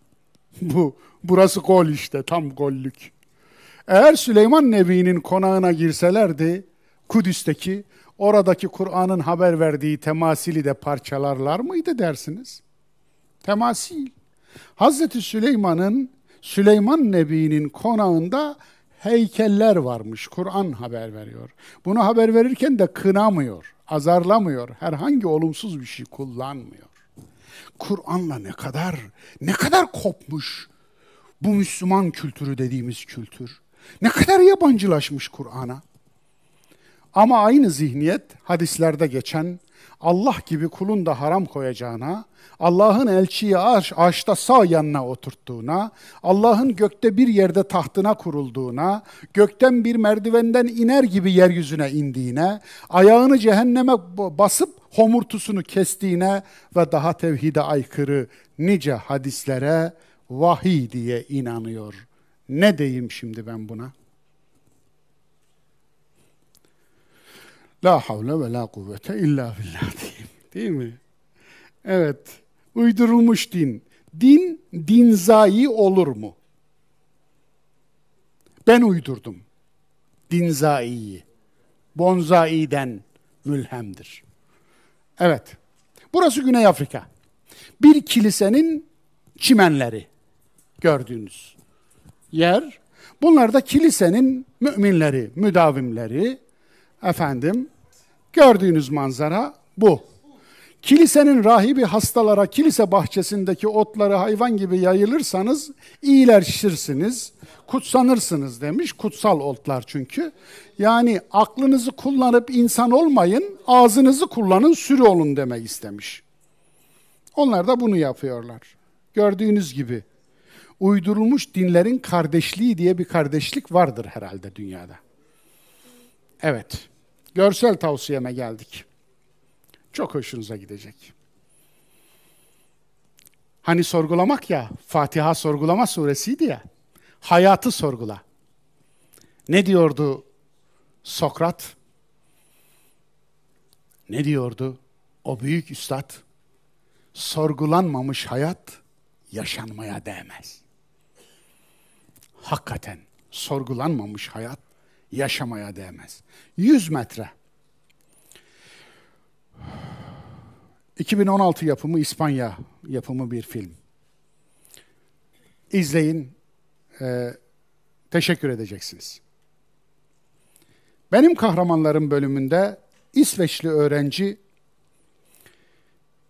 bu burası gol işte, tam gollük. Eğer Süleyman Nebi'nin konağına girselerdi, Kudüs'teki oradaki Kur'an'ın haber verdiği temasili de parçalarlar mıydı dersiniz? Temasil. Hazreti Süleyman'ın Süleyman Nebi'nin konağında heykeller varmış. Kur'an haber veriyor. Bunu haber verirken de kınamıyor, azarlamıyor. Herhangi olumsuz bir şey kullanmıyor. Kur'an'la ne kadar ne kadar kopmuş bu Müslüman kültürü dediğimiz kültür. Ne kadar yabancılaşmış Kur'an'a. Ama aynı zihniyet hadislerde geçen Allah gibi kulun da haram koyacağına, Allah'ın elçiyi ağaç, ağaçta sağ yanına oturttuğuna, Allah'ın gökte bir yerde tahtına kurulduğuna, gökten bir merdivenden iner gibi yeryüzüne indiğine, ayağını cehenneme basıp homurtusunu kestiğine ve daha tevhide aykırı nice hadislere vahiy diye inanıyor. Ne diyeyim şimdi ben buna? La havle ve la kuvvete illa billah diyeyim. Değil mi? Evet. Uydurulmuş din. Din, dinzai olur mu? Ben uydurdum. Dinzai'yi. Bonzai'den mülhemdir. Evet. Burası Güney Afrika. Bir kilisenin çimenleri gördüğünüz yer. Bunlar da kilisenin müminleri, müdavimleri, Efendim, gördüğünüz manzara bu. Kilisenin rahibi hastalara kilise bahçesindeki otları hayvan gibi yayılırsanız iyileşirsiniz, kutsanırsınız demiş. Kutsal otlar çünkü. Yani aklınızı kullanıp insan olmayın, ağzınızı kullanın, sürü olun demek istemiş. Onlar da bunu yapıyorlar. Gördüğünüz gibi uydurulmuş dinlerin kardeşliği diye bir kardeşlik vardır herhalde dünyada. Evet, görsel tavsiyeme geldik. Çok hoşunuza gidecek. Hani sorgulamak ya, Fatiha sorgulama suresiydi ya. Hayatı sorgula. Ne diyordu Sokrat? Ne diyordu o büyük üstad? Sorgulanmamış hayat yaşanmaya değmez. Hakikaten sorgulanmamış hayat yaşamaya değmez. 100 metre. 2016 yapımı İspanya yapımı bir film. İzleyin, e, teşekkür edeceksiniz. Benim kahramanlarım bölümünde İsveçli öğrenci,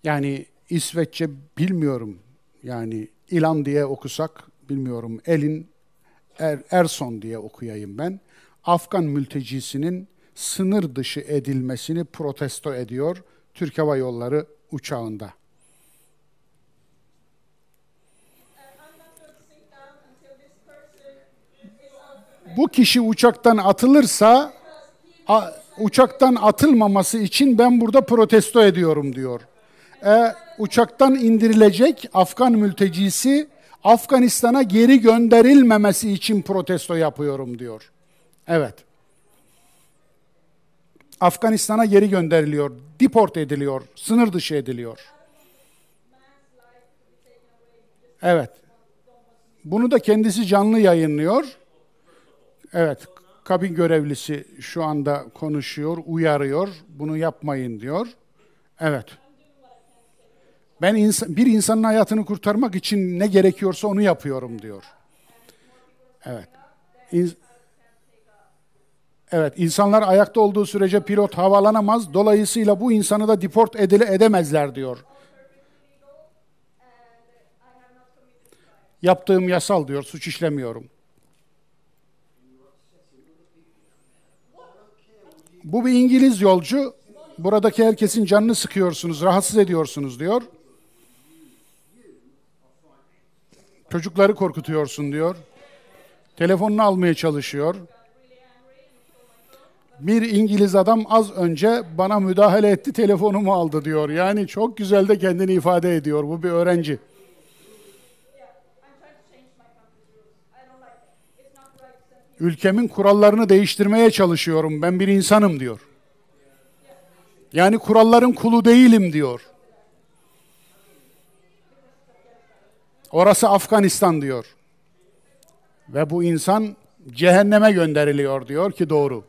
yani İsveççe bilmiyorum, yani İlan diye okusak bilmiyorum, Elin er, Erson diye okuyayım ben. Afgan mültecisinin sınır dışı edilmesini protesto ediyor Türk Hava Yolları uçağında. Bu kişi uçaktan atılırsa a, uçaktan atılmaması için ben burada protesto ediyorum diyor. E, uçaktan indirilecek Afgan mültecisi Afganistan'a geri gönderilmemesi için protesto yapıyorum diyor. Evet. Afganistan'a geri gönderiliyor, deport ediliyor, sınır dışı ediliyor. Evet. Bunu da kendisi canlı yayınlıyor. Evet, kabin görevlisi şu anda konuşuyor, uyarıyor. Bunu yapmayın diyor. Evet. Ben insan, bir insanın hayatını kurtarmak için ne gerekiyorsa onu yapıyorum diyor. Evet. İn, evet, insanlar ayakta olduğu sürece pilot havalanamaz. Dolayısıyla bu insanı da deport edile edemezler diyor. Yaptığım yasal diyor, suç işlemiyorum. Bu bir İngiliz yolcu. Buradaki herkesin canını sıkıyorsunuz, rahatsız ediyorsunuz diyor. Çocukları korkutuyorsun diyor. Telefonunu almaya çalışıyor. Bir İngiliz adam az önce bana müdahale etti, telefonumu aldı diyor. Yani çok güzel de kendini ifade ediyor. Bu bir öğrenci. Ülkemin kurallarını değiştirmeye çalışıyorum. Ben bir insanım diyor. Yani kuralların kulu değilim diyor. Orası Afganistan diyor. Ve bu insan cehenneme gönderiliyor diyor ki doğru.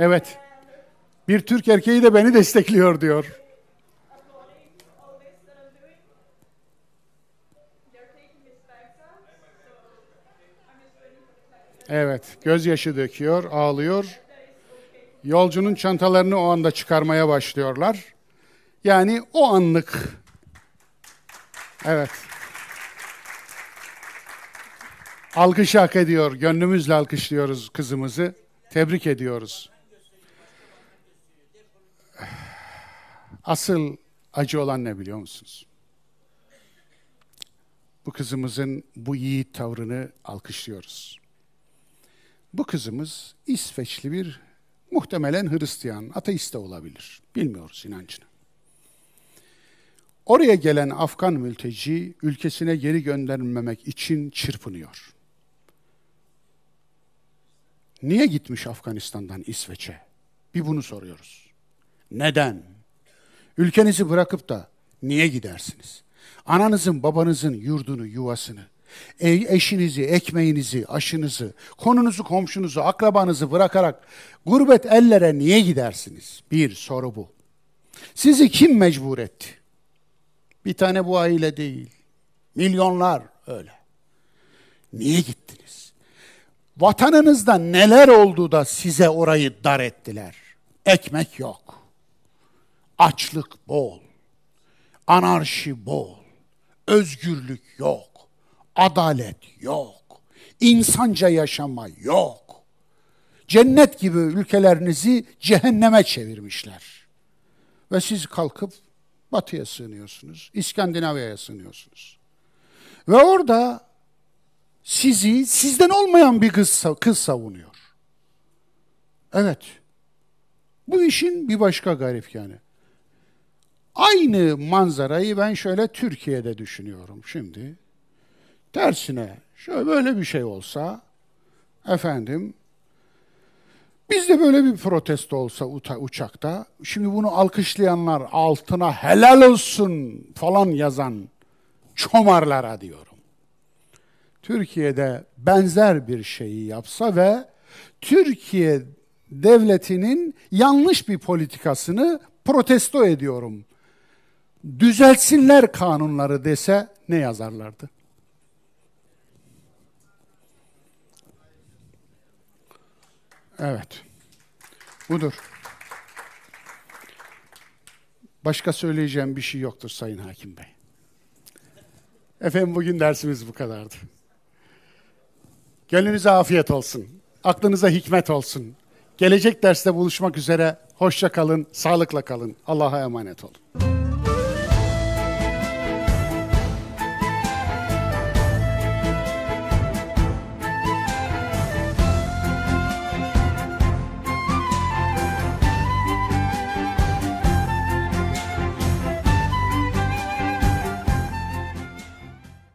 Evet. Bir Türk erkeği de beni destekliyor diyor. Evet, gözyaşı döküyor, ağlıyor. Yolcunun çantalarını o anda çıkarmaya başlıyorlar. Yani o anlık. Evet. Alkış hak ediyor. Gönlümüzle alkışlıyoruz kızımızı. Tebrik ediyoruz. Asıl acı olan ne biliyor musunuz? Bu kızımızın bu yiğit tavrını alkışlıyoruz. Bu kızımız İsveçli bir muhtemelen Hristiyan, ateist de olabilir. Bilmiyoruz inancını. Oraya gelen Afgan mülteci ülkesine geri gönderilmemek için çırpınıyor. Niye gitmiş Afganistan'dan İsveç'e? Bir bunu soruyoruz. Neden? Ülkenizi bırakıp da niye gidersiniz? Ananızın, babanızın yurdunu, yuvasını, e, eşinizi, ekmeğinizi, aşınızı, konunuzu, komşunuzu, akrabanızı bırakarak gurbet ellere niye gidersiniz? Bir soru bu. Sizi kim mecbur etti? Bir tane bu aile değil. Milyonlar öyle. Niye gittiniz? Vatanınızda neler oldu da size orayı dar ettiler? Ekmek yok. Açlık bol. Anarşi bol. Özgürlük yok adalet yok. İnsanca yaşama yok. Cennet gibi ülkelerinizi cehenneme çevirmişler. Ve siz kalkıp batıya sığınıyorsunuz. İskandinavya'ya sığınıyorsunuz. Ve orada sizi sizden olmayan bir kız, kız savunuyor. Evet. Bu işin bir başka garip yani. Aynı manzarayı ben şöyle Türkiye'de düşünüyorum şimdi. Tersine şöyle böyle bir şey olsa efendim bizde böyle bir protesto olsa uçakta şimdi bunu alkışlayanlar altına helal olsun falan yazan çomarlara diyorum. Türkiye'de benzer bir şeyi yapsa ve Türkiye devletinin yanlış bir politikasını protesto ediyorum. Düzeltsinler kanunları dese ne yazarlardı? Evet. Budur. Başka söyleyeceğim bir şey yoktur Sayın Hakim Bey. Efendim bugün dersimiz bu kadardı. Gönlünüze afiyet olsun. Aklınıza hikmet olsun. Gelecek derste buluşmak üzere. Hoşça kalın, sağlıkla kalın. Allah'a emanet olun.